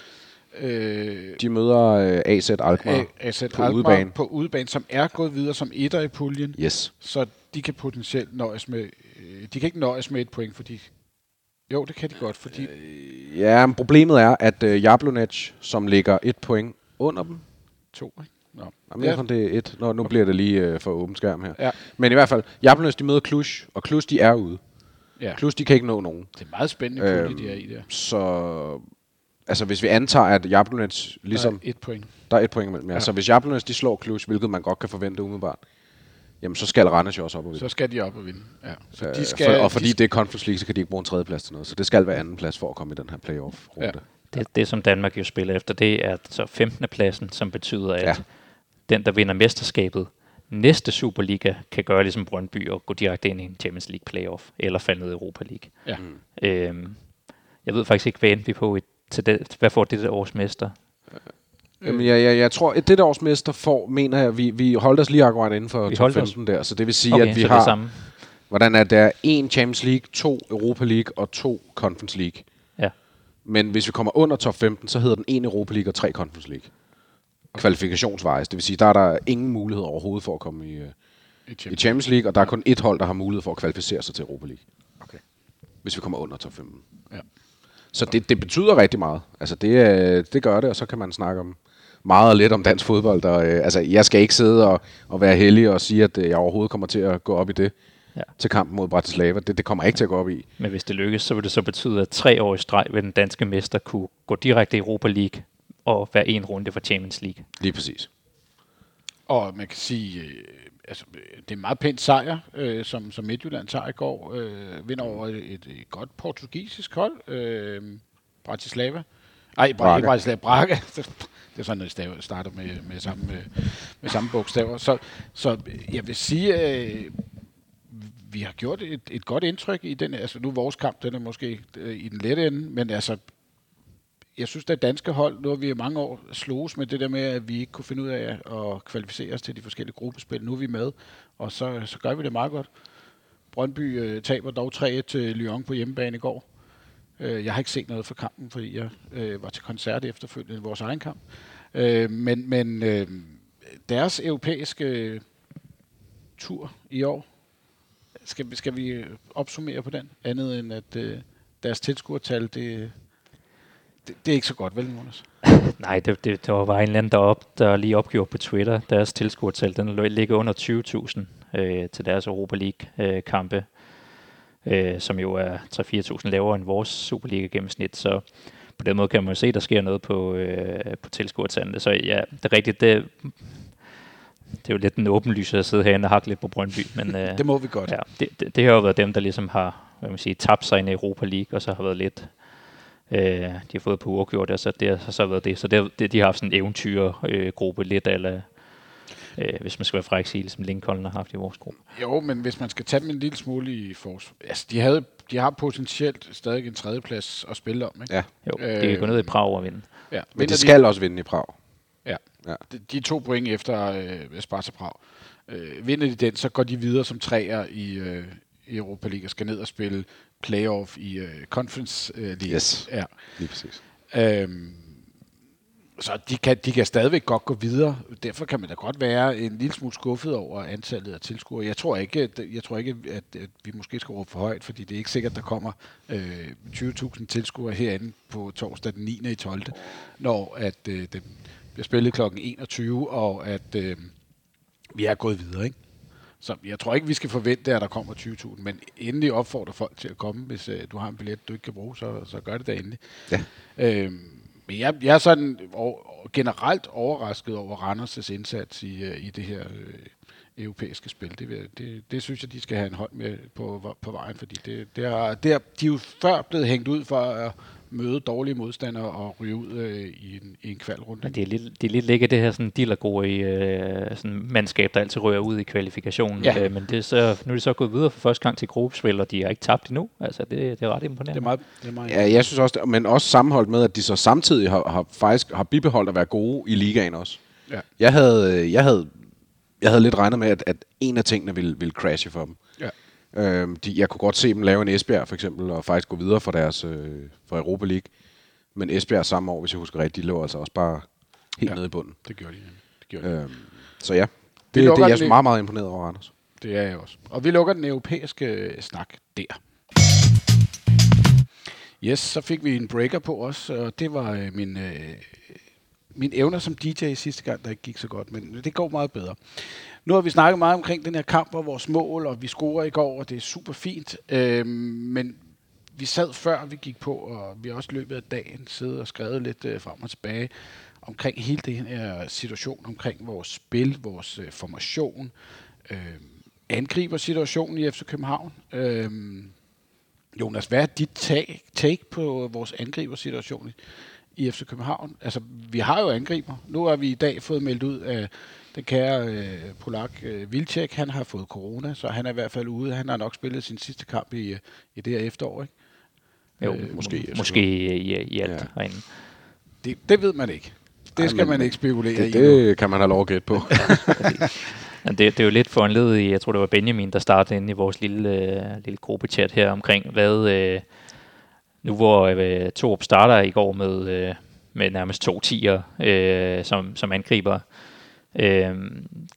øh, De møder øh, AZ Alkmaar A- AZ på Alkmaar udebane. på udebane, som er gået videre som etter i puljen. Yes. Så de kan potentielt nøjes med... Øh, de kan ikke nøjes med et point, fordi... Jo, det kan de godt, fordi... Ja, men problemet er, at øh, Jablonec, som ligger et point under dem, To, ikke? Nå. Jamen, ja. det er et. Nå, nu bliver det lige øh, for åben skærm her. Ja. Men i hvert fald, Jablonec, de møder Cluj, og Cluj, de er ude. ja. Cluj, de kan ikke nå nogen. Det er meget spændende pulje, Øhm, de er i der. Så altså, hvis vi antager, at Jablonec ligesom... Der er et point. Der er et point imellem, ja. Ja. Så hvis Jablonec, de slår Cluj, hvilket man godt kan forvente umiddelbart, jamen så skal Randers jo også op og vinde. Så skal de op og vinde. Ja. Så Øh, de skal, for, og fordi de, det er Conference League, så kan de ikke bruge en tredjeplads til noget. Så det skal være anden plads for at komme i den her playoff-runde. Ja. Ja. Det, det, som Danmark jo spiller efter, det er så 15. pladsen, som betyder, at Ja. den, der vinder mesterskabet næste Superliga, kan gøre ligesom Brøndby og gå direkte ind i en Champions League playoff, eller falde ned i Europa League. Ja. Øhm, jeg ved faktisk ikke, hvad endte vi på i, til det, hvad får det der års mester? Jamen, jeg, jeg, jeg tror, at det der års mester får, mener jeg, vi, vi holdt os lige akkurat inden for Vi top holdt os. 15 der. Så det vil sige, Okay, at vi det har... er samme. Hvordan er der en Champions League, to Europa League og to Conference League. Ja. Men hvis vi kommer under top 15, så hedder den en Europa League og tre Conference League. Kvalifikationsvejs. Det vil sige, der er der ingen mulighed overhovedet for at komme i, øh, i Champions League, og der er kun et hold, der har mulighed for at kvalificere sig til Europa League. Okay. Hvis vi kommer under top 15. Ja. Så det, det betyder rigtig meget. Altså det, øh, det gør det, og så kan man snakke om meget og lidt om dansk fodbold. Og, øh, altså, jeg skal ikke sidde og, og være heldig og sige, at øh, jeg overhovedet kommer til at gå op i det Ja. til kampen mod Bratislava. Det, det kommer jeg ikke til at gå op i. Men hvis det lykkes, så vil det så betyde, at tre år i streg vil den danske mester kunne gå direkte i Europa League og være en runde for Champions League. Lige præcis. Og man kan sige, altså, øh, det er en meget pænt sejr, øh, som, som Midtjylland tager i går. Øh, vinder over et, et, godt portugisisk hold, øh, Bratislava. Ej, Bra- Braga. ikke Bratislava, Braga. Det er sådan, at det starter med, med, samme, med, med samme bogstaver. Så, så jeg vil sige, øh, vi har gjort et, et godt indtryk i den. Altså nu er vores kamp, den er måske øh, i den lette ende, men altså jeg synes, at danske hold, nu har vi i mange år sloges med det der med, at vi ikke kunne finde ud af at kvalificere os til de forskellige gruppespil. Nu er vi med, og så, så gør vi det meget godt. Brøndby øh, taber dog 3-1 til Lyon på hjemmebane i går. Øh, jeg har ikke set noget fra kampen, fordi jeg øh, var til koncert efterfølgende i vores egen kamp. Øh, men men øh, deres europæiske tur i år, skal, vi- skal vi opsummere på den? Andet end at øh, deres tilskuertal, det, det, det er ikke så godt, vel, Jonas? Nej, det, det, der var en eller anden derop, der lige opgjorde på Twitter, deres tilskuertal, den ligger under 20.000 øh, til deres Europa League-kampe, øh, som jo er 3-4.000 lavere end vores Superliga gennemsnit, så på den måde kan man jo se, at der sker noget på, øh, på tilskuertallene. Så ja, det er rigtigt, det, det er jo lidt en åbenlyse at sidde herinde og hakke lidt på Brøndby, men øh, Det må vi godt. ja, det, det, det har jo været dem, der ligesom har hvad man siger, tabt sig ind i Europa League, og så har været lidt Øh, de har fået på uafgjort, og så det har så været det. Så det, det, de har haft sådan en eventyrgruppe, øh, gruppe lidt, eller øh, hvis man skal være fræk sige, som Lincoln har haft i vores gruppe. Jo, men hvis man skal tage dem en lille smule i forsvar. Altså, de, havde, de har potentielt stadig en tredjeplads at spille om, ikke? Ja. Jo, øh, de kan gå ned i Prag og vinde. ja. Men Vinder de skal også vinde i Prag. Ja. Ja. De, de to point efter øh, Sparta Prag. Øh, vinder de den, så går de videre som træer i, øh, i Europa League og skal ned og spille playoff i øh, Conference øh, League. Yes. Ja. Lige præcis. Øhm, så de kan, de kan stadigvæk godt gå videre. Derfor kan man da godt være en lille smule skuffet over antallet af tilskuere. Jeg tror ikke, jeg tror ikke at, at vi måske skal råbe for højt, fordi det er ikke sikkert, at der kommer øh, 20.000 tilskuere herinde på torsdag den 9. i 12. Når at, øh, det bliver spillet kl. 21, og at øh, vi er gået videre. Ikke? Så jeg tror ikke, vi skal forvente, at der kommer 20.000, men endelig opfordrer folk til at komme, hvis øh, du har en billet, du ikke kan bruge, så, så gør det da endelig. Ja. Øhm, men jeg, jeg er sådan over, generelt overrasket over Randers' indsats i, øh, i det her øh, europæiske spil. Det, det, det synes jeg, de skal have en hånd med på, på vejen, fordi det, det er, det er, de er jo før blevet hængt ud for at møde dårlige modstandere og ryge ud øh, i, en, i en kvalrunde. Men det er lidt, det er lidt ligge det her sådan dillergode i øh, sådan mandskab, der altid rører ud i kvalifikationen. Ja. Øh, men det er så, nu er de så gået videre for første gang til gruppespil, og de har ikke tabt endnu. Altså, det, det er ret imponerende. Det er meget, det er meget Ja, jeg synes også, det, men også sammenholdt med, at de så samtidig har, har faktisk har bibeholdt at være gode i ligaen også. Ja. Jeg havde, øh, jeg havde, jeg havde lidt regnet med, at, at en af tingene ville, ville crashe for dem. Øhm, de, jeg kunne godt se dem lave en Esbjerg for eksempel, og faktisk gå videre for deres øh, for Europa League. Men Esbjerg samme år, hvis jeg husker rigtigt, de lå altså også bare helt Ja. nede i bunden. Det gjorde de. Det, gjorde de. Øhm, så ja, det, det, det er jeg den i- meget, meget imponeret over, Anders. det er jeg også. Og vi lukker den europæiske øh, snak der. Yes, så fik vi en breaker på os, og det var øh, min, øh, min evner som DJ sidste gang, der ikke gik så godt, men det går meget bedre. Nu har vi snakket meget omkring den her kamp og vores mål, og vi scorer i går, og det er super fint. Øh, men vi sad før vi gik på, og vi har også løbet af dagen siddet og skrevet lidt øh, frem og tilbage omkring hele den her situation, omkring vores spil, vores øh, formation, øh, angriber situationen i FC København. Øh, Jonas, hvad er dit take, take på vores angriber situation i FC København? Altså, vi har jo angriber. Nu har vi i dag fået meldt ud af den kære øh, polak øh, Vilcek. Han har fået corona, så han er i hvert fald ude. Han har nok spillet sin sidste kamp i, øh, i det her efterår, ikke? Jo, Øh, måske, måske, i, i alt Ja. herinde. Det, det ved man ikke. Det Ej, skal man ikke spekulere Det, i. nu. det kan man have lov at gætte på. Men det, det er jo lidt foranledet i, jeg tror det var Benjamin, der startede inde i vores lille, øh, lille gruppechat her omkring, hvad, øh, nu hvor øh, Torup starter i går med, øh, med nærmest to tiger øh, som, som angriber, øh,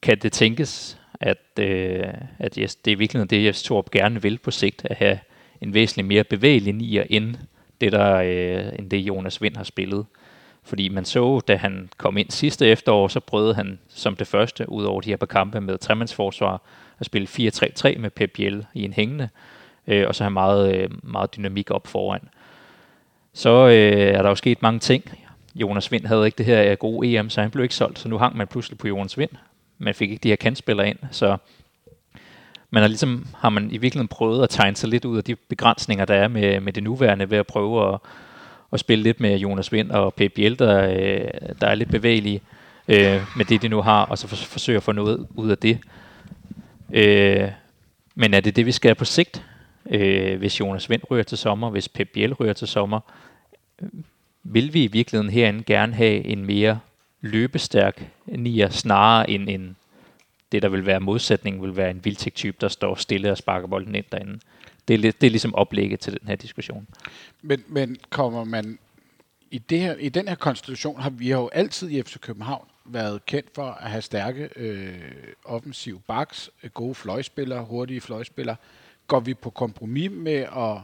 kan det tænkes, at, øh, at yes, det er virkelig det, Jes Torup gerne vil på sigt, at have en væsentlig mere bevægelig nier, end det, der, øh, end det Jonas Vind har spillet. Fordi man så, da han kom ind sidste efterår, så prøvede han som det første, ud over de her par kampe med tremandsforsvar, at spille 4-3-3 med Pep Biel i en hængende, øh, og så have meget, øh, meget dynamik op foran. Så øh, er der jo sket mange ting. Jonas Vind havde ikke det her øh, gode EM, så han blev ikke solgt, så nu hang man pludselig på Jonas Vind. Man fik ikke de her kantspillere ind, så man har ligesom har man i virkeligheden prøvet at tegne sig lidt ud af de begrænsninger, der er med, med det nuværende, ved at prøve at, at spille lidt med Jonas Vind og Pep Biel, der, øh, der er lidt bevægelige øh, med det, de nu har, og så for, forsøge at få noget ud af det. Øh, men er det det, vi skal på sigt? Øh, hvis Jonas Vind ryger til sommer, hvis Pep Biel ryger til sommer, øh, vil vi i virkeligheden herinde gerne have en mere løbestærk nier, snarere end en, det, der vil være modsætningen, vil være en vildtægt-type, der står stille og sparker bolden ind derinde. Det er, lidt, det er ligesom oplægget til den her diskussion. Men, men kommer man i, det her, i den her konstitution har vi jo altid i FC København været kendt for at have stærke øh, offensive backs, øh, gode fløjspillere, hurtige fløjspillere. Går vi på kompromis med at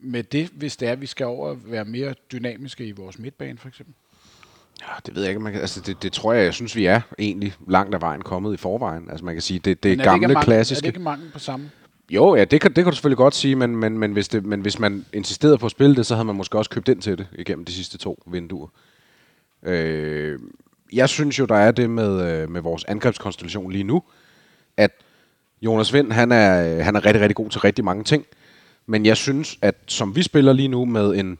med det, hvis det er, at vi skal over at være mere dynamiske i vores midtbane, for eksempel? Ja, det ved jeg ikke. Man kan, altså, det, det tror jeg, jeg synes, vi er egentlig langt af vejen kommet i forvejen. Altså man kan sige, det, det er er gamle, ikke mangel, klassiske... Er det ikke mangel på samme? Jo, ja, det kan, det kan du selvfølgelig godt sige, men, men, men, hvis det, men hvis man insisterede på at spille det, så havde man måske også købt ind til det igennem de sidste to vinduer. Øh, jeg synes jo, der er det med, øh, med vores angrebskonstellation lige nu, at Jonas Vind, han er, øh, han er rigtig, rigtig god til rigtig mange ting, men jeg synes, at som vi spiller lige nu med en,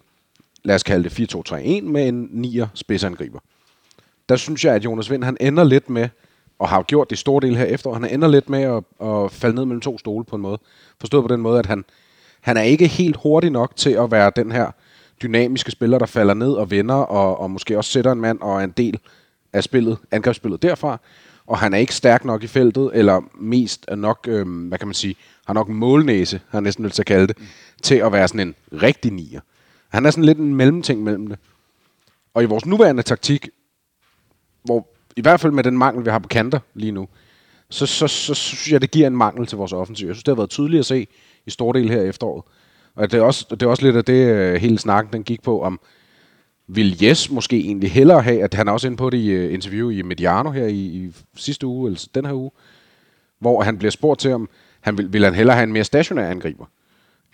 lad os kalde det 4-2-3-1, med en 9'er spidsangriber, der synes jeg, at Jonas Vind, han ender lidt med, og har gjort det store del her efter, han ender lidt med at, at falde ned mellem to stole på en måde. Forstået på den måde, at han, han er ikke helt hurtig nok til at være den her dynamiske spiller, der falder ned og vender, og, og måske også sætter en mand og er en del af spillet, angrebsspillet derfra. Og han er ikke stærk nok i feltet, eller mest nok, øhm, hvad kan man sige, har nok målnæse, har næsten lyst til at kalde det, til at være sådan en rigtig nier. Han er sådan lidt en mellemting mellem det. Og i vores nuværende taktik, hvor i hvert fald med den mangel, vi har på kanter lige nu, så, så, så, så synes jeg, det giver en mangel til vores offensiv. Jeg synes, det har været tydeligt at se i store del her i efteråret. Og det er også, det er også lidt af det, øh, hele snakken den gik på, om vil Jes måske egentlig hellere have, at han er også inde på det i øh, interview i Mediano her i, i sidste uge, eller den her uge, hvor han bliver spurgt til, om han vil, vil han hellere have en mere stationær angriber.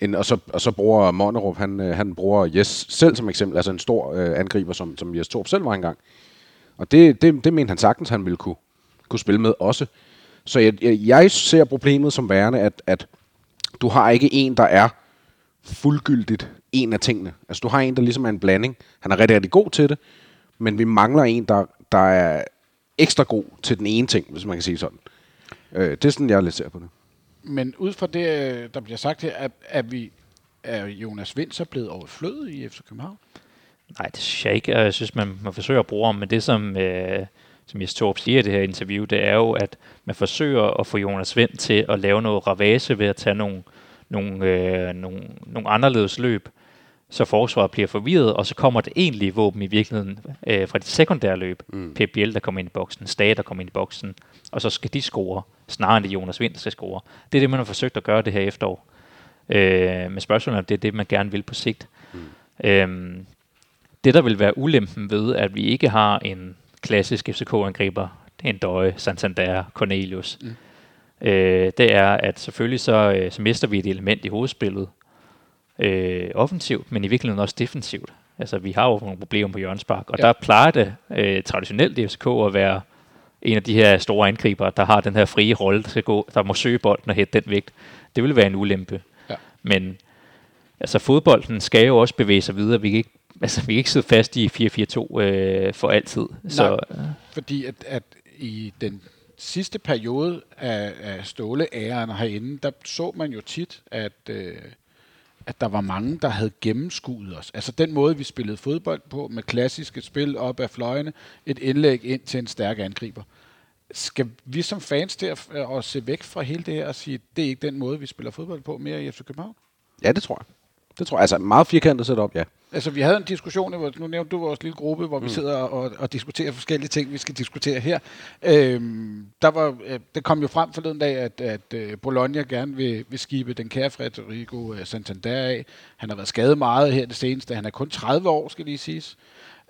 End, og, så, og så bruger Monnerup, han, øh, han bruger Jes selv som eksempel, altså en stor øh, angriber, som, som Jes Torp selv var engang. Og det, det, det mente han sagtens, han ville kunne, kunne spille med også. Så jeg, jeg, jeg ser problemet som værende, at, at du har ikke en, der er fuldgyldigt en af tingene. Altså du har en, der ligesom er en blanding. Han er rigtig, rigtig god til det, men vi mangler en, der, der er ekstra god til den ene ting, hvis man kan sige sådan. Øh, det er sådan, jeg lidt ser på det. Men ud fra det, øh, der bliver sagt her, er, er, vi, er Jonas Vind så blevet overflødet i FC København? Nej, det synes jeg ikke. Jeg synes, man, man forsøger at bruge ham, men det som, øh, som Jes Torp siger i det her interview, det er jo, at man forsøger at få Jonas Vind til at lave noget ravage ved at tage nogle, nogle, øh, nogle, nogle anderledes løb, så forsvaret bliver forvirret, og så kommer det egentlige våben i virkeligheden øh, fra de sekundære løb. Mm. Biel, der kommer ind i boksen, Stage, der kommer ind i boksen, og så skal de score, snarere end det Jonas Vind, der skal score. Det er det, man har forsøgt at gøre det her efterår. Øh, med spørgsmålet om det er det, man gerne vil på sigt. Mm. Øh, det, der vil være ulempen ved, at vi ikke har en klassisk FCK-angriber, en Døje, Santander, Cornelius, mm. øh, det er, at selvfølgelig så, øh, så mister vi et element i hovedspillet, øh, offensivt, men i virkeligheden også defensivt. Altså, vi har jo nogle problemer på Jørgens Park, og ja. der plejer det øh, traditionelt i FCK at være en af de her store angriber, der har den her frie rolle, der, skal gå, der må søge bolden og hætte den vægt. Det vil være en ulempe. Ja. Men altså, fodbolden skal jo også bevæge sig videre. Vi kan ikke, altså, vi kan ikke sidde fast i 4-4-2 øh, for altid. Nej, så, øh. fordi at, at i den sidste periode af, af Ståle-æren herinde, der så man jo tit, at... Øh, at der var mange, der havde gennemskuet os. Altså den måde, vi spillede fodbold på, med klassiske spil op af fløjene, et indlæg ind til en stærk angriber. Skal vi som fans der og se væk fra hele det her og sige, det er ikke den måde, vi spiller fodbold på mere i FC København? Ja, det tror jeg. Det tror jeg. Altså meget firkantet setup, ja. Altså, vi havde en diskussion, nu nævnte du vores lille gruppe, hvor vi mm. sidder og, og diskuterer forskellige ting, vi skal diskutere her. Øhm, der var, øh, det kom jo frem forleden dag, at, at uh, Bologna gerne vil, vil skibe den kære Frederico uh, Santander af. Han har været skadet meget her det seneste. Han er kun 30 år, skal lige siges.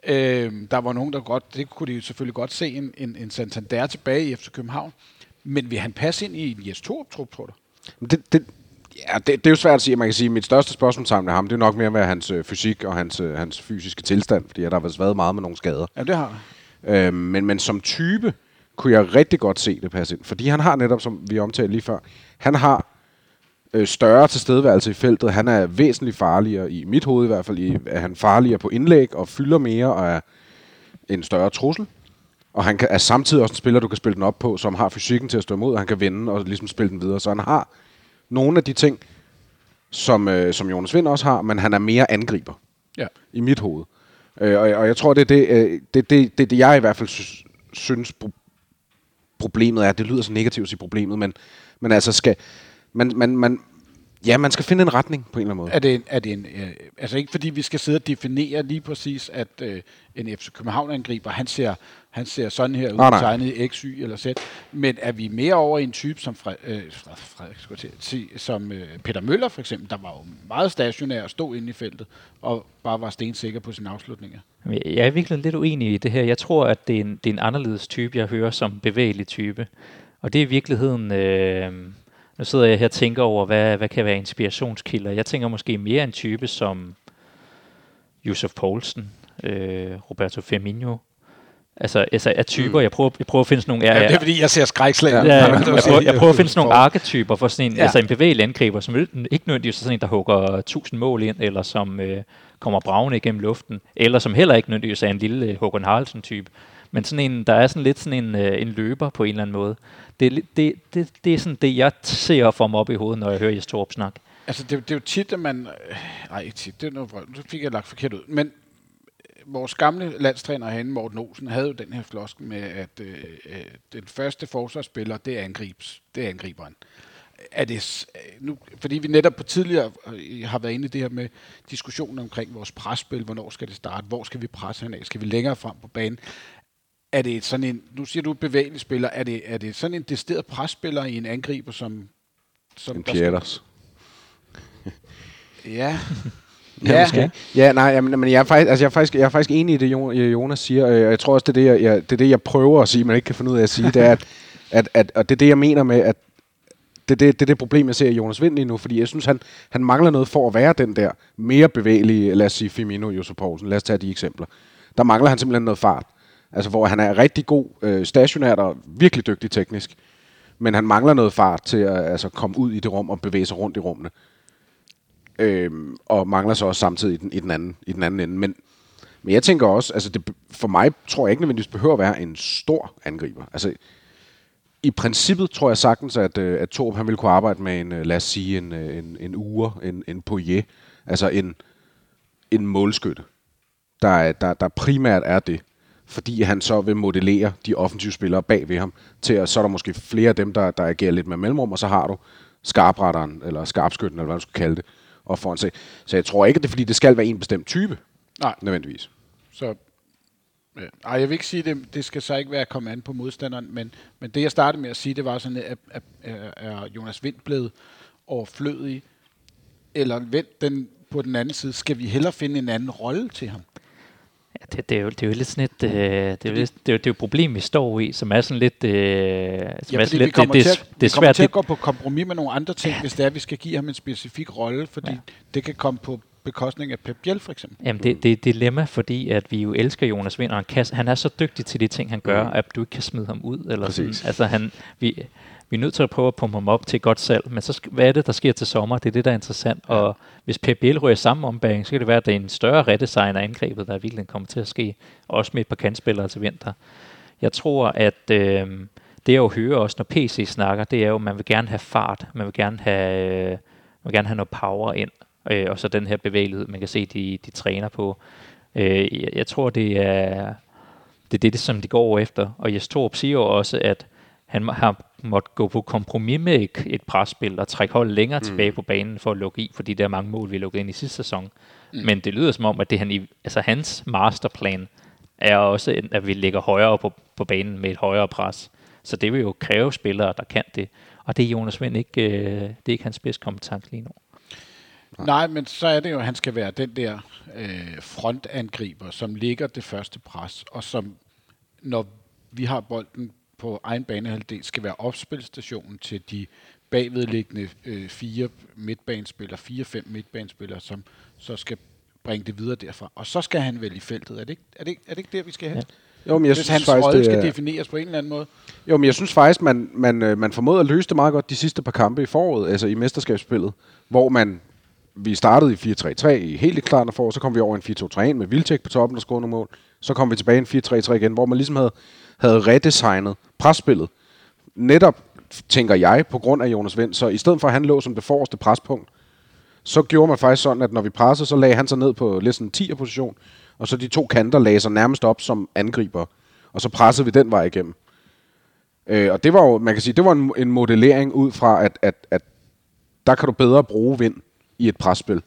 Øhm, der var nogen, der godt, det kunne de jo selvfølgelig godt se, en, en, en Santander tilbage i FC København. Men vil han passe ind i en Jes Torup-trup, tror du? Det, det, Ja, det, det er jo svært at sige. Man kan sige, at mit største spørgsmål sammen med ham, det er nok mere med hans øh, fysik og hans, øh, hans fysiske tilstand, fordi der har været meget med nogle skader. Ja, det har øh, men, men som type kunne jeg rigtig godt se det passe ind, fordi han har netop, som vi omtalte lige før, han har øh, større tilstedeværelse i feltet. Han er væsentligt farligere, i mit hoved i hvert fald, i, er han farligere på indlæg og fylder mere og er en større trussel. Og han kan, er samtidig også en spiller, du kan spille den op på, som har fysikken til at stå imod, og han kan vende og ligesom spille den videre. Så han har nogle af de ting, som, øh, som Jonas Vind også har, men han er mere angriber ja. i mit hoved. Øh, og, og jeg tror, det er det, øh, det, det, det, det, jeg i hvert fald synes, synes problemet er. Det lyder så negativt at sige problemet, men, men altså skal... Man, man, man, Ja, man skal finde en retning på en eller anden måde. Er det, en, er det en, øh, altså ikke fordi vi skal sidde og definere lige præcis, at øh, en FC København-angriber, han ser, han ser sådan her ud, tegnet i X, Y eller Z, men er vi mere over i en type som, Fre, øh, Frederik, skulle jeg sige, som øh, Peter Møller for eksempel, der var jo meget stationær og stod inde i feltet, og bare var stensikker på sine afslutninger? Jeg er virkelig lidt uenig i det her. Jeg tror, at det er en, det er en anderledes type, jeg hører som bevægelig type. Og det er i virkeligheden... Øh, nu sidder jeg her og tænker over, hvad, hvad kan være inspirationskilder. Jeg tænker måske mere en type som Josef Poulsen, øh, Roberto Firmino. Altså, altså af typer, mm. jeg, prøver, jeg prøver at finde sådan nogle... Ja, ja, det er fordi, jeg ser skrækslag. Ja, ja, jeg, prøver, jeg prøver at finde sådan nogle arketyper for sådan en, ja. altså en bevægelig angriber, som ikke nødvendigvis er sådan en, der hugger 1000 mål ind, eller som øh, kommer bravende igennem luften, eller som heller ikke nødvendigvis er en lille øh, Håkon Haraldsen-type. Men sådan en, der er sådan lidt sådan en, øh, en løber på en eller anden måde. Det, det, det, det er sådan det, jeg ser for mig op i hovedet, når jeg hører Jes Torp snakke. Altså, det, det er jo tit, at man... Øh, Nej, ikke tit. Det er noget, nu fik jeg lagt forkert ud. Men øh, vores gamle landstræner herinde, Morten Olsen, havde jo den her flosk med, at øh, øh den første forsvarsspiller, det er, angribs, det er angriberen. Er det, nu, fordi vi netop på tidligere har været inde i det her med diskussionen omkring vores presspil, hvornår skal det starte, hvor skal vi presse hen af, skal vi længere frem på banen er det sådan en, nu siger du bevægelig spiller, er det, er det sådan en desteret presspiller i en angriber, som... som en Pieters. ja. Ja, måske. ja, nej, men, men jeg, er faktisk, altså jeg, er faktisk, jeg er faktisk enig i det, Jonas siger, og jeg tror også, det er det, jeg, jeg, det er det, jeg prøver at sige, men ikke kan finde ud af at sige, det er, at, at, at, og det er det, jeg mener med, at det, det, det er det problem, jeg ser i Jonas Vind lige nu, fordi jeg synes, han, han mangler noget for at være den der mere bevægelige, lad os sige Firmino, Josef Poulsen, lad os tage de eksempler. Der mangler han simpelthen noget fart. Altså, hvor han er rigtig god øh, stationært og virkelig dygtig teknisk. men han mangler noget fart til at altså, komme ud i det rum og bevæge sig rundt i rummene. Øhm, og mangler så også samtidig i den, i den, anden, i den anden ende. Men, men jeg tænker også, altså det, for mig tror jeg ikke nødvendigvis behøver at være en stor angriber. Altså, i princippet tror jeg sagtens, at, øh, at Torb han ville kunne arbejde med en, øh, lad os sige, en, øh, en, en ure, en, en Poirier, altså en, en målskytte, der, der, der primært er det, fordi han så vil modellere de offensive spillere bag ved ham, til at så er der måske flere af dem, der, der agerer lidt med mellemrum, og så har du skarpretteren, eller skarpskytten, eller hvad du skal kalde det, og foran sig. Så jeg tror ikke, at det er, fordi det skal være en bestemt type, Nej, nødvendigvis. så... Ja. Ej, jeg vil ikke sige, det, det skal så ikke være at komme an på modstanderen, men, men det jeg startede med at sige, det var sådan, at, at, at er Jonas Vind blevet overflødig, eller vendt den på den anden side, skal vi hellere finde en anden rolle til ham? Ja, det, det, er jo, det er jo lidt sådan et, øh, det, er lidt, det, er jo, det er jo et problem, vi står i, som er sådan lidt... Øh, som Ja, er sådan lidt kommer, det, til, det, at, det vi er kommer svært, til at det, gå på kompromis med nogle andre ting, ja. hvis det er, at vi skal give ham en specifik rolle, fordi. Ja. det kan komme på bekostning af Pep Biel for eksempel. Jamen, det, det er et dilemma, fordi at vi jo elsker Jonas Vind, og han, kan, han er så dygtig til de ting, han gør, Mm. at du ikke kan smide ham ud. Eller Præcis. sådan. Altså, han, vi, vi er nødt til at prøve at pumpe ham op til godt salg, men så hvad er det, der sker til sommer? Det er det, der er interessant. Ja. Og hvis Pep Biel rører samme ombæring, så kan det være, at det er en større redesign af angrebet, der virkelig kommer til at ske. Også med et par kantspillere til vinter. Jeg tror, at øh, det jeg jo hører også, når PC snakker, det er jo, at man vil gerne have fart. Man vil gerne have, øh, man vil gerne have noget power ind. Øh, og så den her bevægelighed, man kan se, de, de træner på. Øh, jeg, jeg tror, det er det, er det, som de går efter. Og Jes Torup siger jo også, at han må- har måttet gå på kompromis med et, et presspil og trække holdet længere mm. tilbage på banen for at lukke i, fordi der er mange mål, vi lukkede ind i sidste sæson. Mm. Men det lyder som om, at det han, altså hans masterplan er også, at vi ligger højere på, på banen med et højere pres. Så det vil jo kræve spillere, der kan det. Og det er Jonas Vind ikke, øh, det er ikke hans spidskompetence lige nu. Nej, men så er det jo, at han skal være den der øh, frontangriber, som ligger det første pres, og som, når vi har bolden på egen banehalvdel, skal være opspilstationen til de bagvedliggende øh, fire midtbanespillere, fire-fem midtbanespillere, som så skal bringe det videre derfra. Og så skal han vel i feltet. Er det ikke, er det er det ikke der, vi skal hen? Ja. Jo, men jeg Hvis synes hans faktisk, rolle skal er- defineres på en eller anden måde. Jo, men jeg synes faktisk, man, man, øh, man formåede at løse det meget godt de sidste par kampe i foråret, altså i mesterskabsspillet, hvor man, vi startede i 4-3-3 i helt klart for, så kom vi over i en 4-2-3-1 med Vilcek på toppen, der scorede nogle mål. Så kom vi tilbage i en 4-3-3 igen, hvor man ligesom havde, havde redesignet presspillet. Netop, tænker jeg, på grund af Jonas Vind, så i stedet for at han lå som det forreste prespunkt, så gjorde man faktisk sådan, at når vi pressede, så lagde han sig ned på lidt sådan 10'er position, og så de to kanter lagde sig nærmest op som angriber, og så pressede vi den vej igennem. Øh, og det var jo, man kan sige, det var en, en modellering ud fra, at, at, at der kan du bedre bruge vind i et presspil.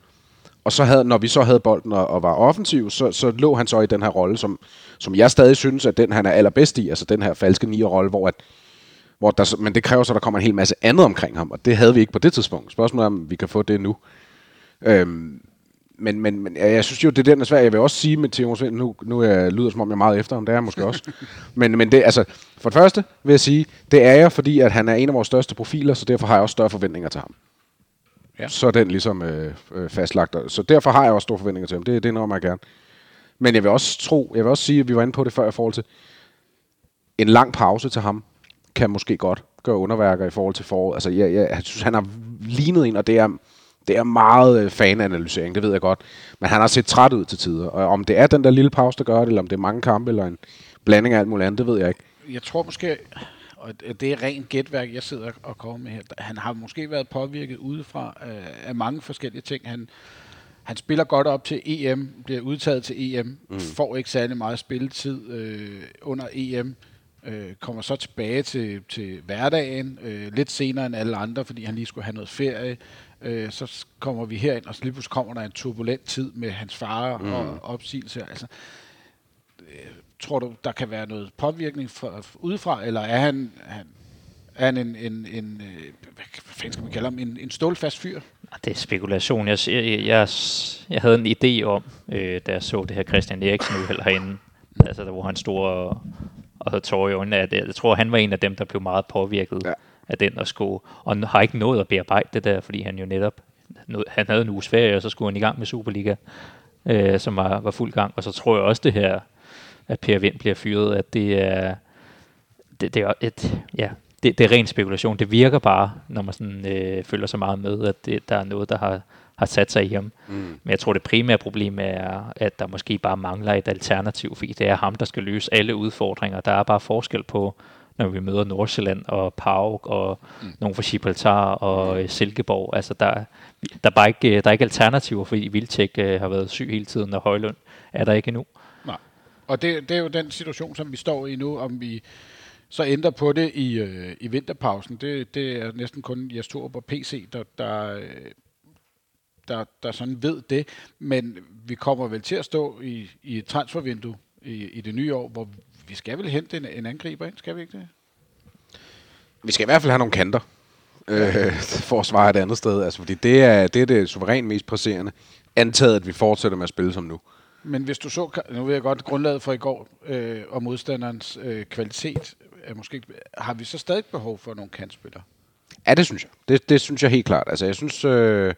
Og så havde, når vi så havde bolden og, og var offensiv, så, så lå han så i den her rolle, som, som jeg stadig synes, at den han er allerbedst i, altså den her falske nier-rolle, hvor at, hvor der, men det kræver så, at der kommer en hel masse andet omkring ham, og det havde vi ikke på det tidspunkt. Spørgsmålet er, om vi kan få det nu. Øhm, men, men, men ja, jeg synes jo, det er den er svært. Jeg vil også sige med Theo Svend, nu, nu er, lyder det, som om jeg er meget efter ham, det er jeg måske også. men, men det, altså, for det første vil jeg sige, det er jeg, fordi at han er en af vores største profiler, så derfor har jeg også større forventninger til ham. Ja. Så er den ligesom øh, øh, fastlagt. Så derfor har jeg også store forventninger til ham. Det, det når jeg gerne. Men jeg vil også tro, jeg vil også sige, at vi var inde på det før i forhold til, en lang pause til ham kan måske godt gøre underværker i forhold til foråret. Altså, jeg, jeg, jeg synes, han har lignet en, og det er, det er meget øh, fananalysering, det ved jeg godt. Men han har set træt ud til tider. Og om det er den der lille pause, der gør det, eller om det er mange kampe, eller en blanding af alt muligt andet, det ved jeg ikke. jeg tror måske, og det er rent gætværk, jeg sidder og kommer med her. Han har måske været påvirket udefra af, af mange forskellige ting. Han, han spiller godt op til EM, bliver udtaget til EM, mm. får ikke særlig meget spilletid øh, under EM, øh, kommer så tilbage til, til hverdagen, øh, lidt senere end alle andre, fordi han lige skulle have noget ferie. Øh, så kommer vi herind, og så lige pludselig kommer der en turbulent tid med hans far mm. og opsigelse. Altså, tror du, der kan være noget påvirkning fra, udefra, eller er han, han, er han en, en, en øh, hvad fanden skal man kalde ham, en, en stålfast fyr? Det er spekulation. Jeg, jeg, jeg, jeg havde en idé om, øh, da jeg så det her Christian Eriksen uheld herinde, altså der, hvor han stod og, og havde tårer i øjnene, at jeg, jeg tror, han var en af dem, der blev meget påvirket Ja. af den og skulle, og har ikke nået at bearbejde det der, fordi han jo netop, han havde en uges ferie, og så skulle han i gang med Superliga, øh, som var, var fuld gang, og så tror jeg også det her, at Per Vind bliver fyret, at det er, det, det er et, ja, det, det er ren spekulation. Det virker bare, når man sådan, øh, følger så meget med, at det, der er noget, der har, har sat sig i ham. Mm. Men jeg tror, det primære problem er, at der måske bare mangler et alternativ, fordi det er ham, der skal løse alle udfordringer. Der er bare forskel på, når vi møder Nordsjælland og Pauk og mm. nogen fra Gibraltar og mm. Silkeborg. Altså, der, der, er bare ikke, der er ikke alternativer, fordi Vildtjek øh, har været syg hele tiden, og Højlund er der ikke endnu. Og det, det er jo den situation, som vi står i nu, om vi så ændrer på det i, øh, i vinterpausen. Det, det er næsten kun Jes Torup og PC, der, der, øh, der, der sådan ved det. Men vi kommer vel til at stå i, i et transfervindue i, i det nye år, hvor vi skal vel hente en, en angriber ind, skal vi ikke det? Vi skal i hvert fald have nogle kanter, øh, for at svare et andet sted. Altså, fordi det er, det er det suverænt mest presserende. Antaget, at vi fortsætter med at spille som nu. Men hvis du så, nu ved jeg godt, grundlaget for i går øh, og modstanderens øh, kvalitet, er måske, har vi så stadig behov for nogle kantspillere? Ja, det synes jeg. Det, det synes jeg helt klart. Altså, jeg synes, øh,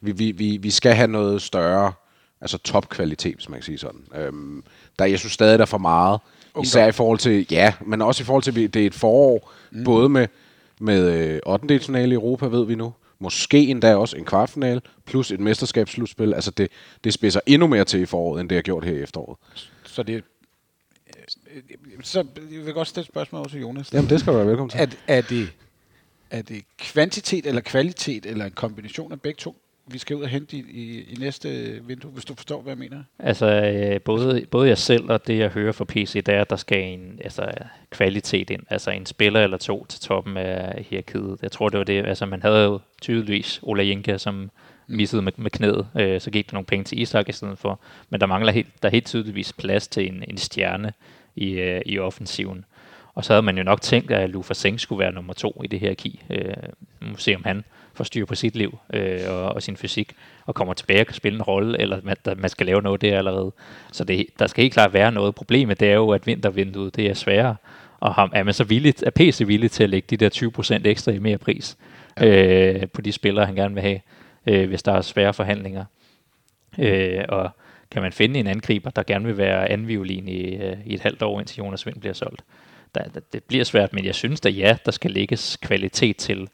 vi, vi, vi, vi skal have noget større, altså topkvalitet, hvis man kan sige sådan. Øhm, der, jeg synes stadig, der er for meget. Ungdom. Især i forhold til, ja, men også i forhold til, det er et forår, mm. både med, med øh, 8. i Europa, ved vi nu. Måske endda også en kvartfinale, plus et mesterskabsslutspil. Altså det, det spidser endnu mere til i foråret, end det har gjort her i efteråret. Så det så jeg vil godt stille et spørgsmål til Jonas. Jamen, det skal du være velkommen til. Er, er, det, er det kvantitet eller kvalitet, eller en kombination af begge to, vi skal ud og hente i, i, i næste vindue, hvis du forstår, hvad jeg mener? Altså, øh, både, både jeg selv og det, jeg hører fra PC, det er, at der skal en altså, kvalitet ind. Altså en spiller eller to til toppen af hierarkiet. Jeg tror, det var det. Altså, man havde jo tydeligvis Ola Jenka, som missede med, med knæet. Øh, så gik der nogle penge til Isak i stedet for. Men der mangler helt, der er helt tydeligvis plads til en, en stjerne i, øh, i offensiven. Og så havde man jo nok tænkt, at Lufa Seng skulle være nummer to i det her ki. Øh, må se, om han får styr på sit liv øh, og, og sin fysik, og kommer tilbage og kan spille en rolle, eller man, der, man skal lave noget der allerede. Så det, der skal helt klart være noget. Problemet det er jo, at vintervinduet det er sværere, og ham, er man så villig, er PC villig til at lægge de der 20% ekstra i mere pris ja. øh, på de spillere, han gerne vil have, øh, hvis der er svære forhandlinger. Øh, og kan man finde en angriber, der gerne vil være anviolin i, øh, i et halvt år, indtil Jonas Vind bliver solgt. Der, der, det bliver svært, men jeg synes da ja, der skal lægges kvalitet til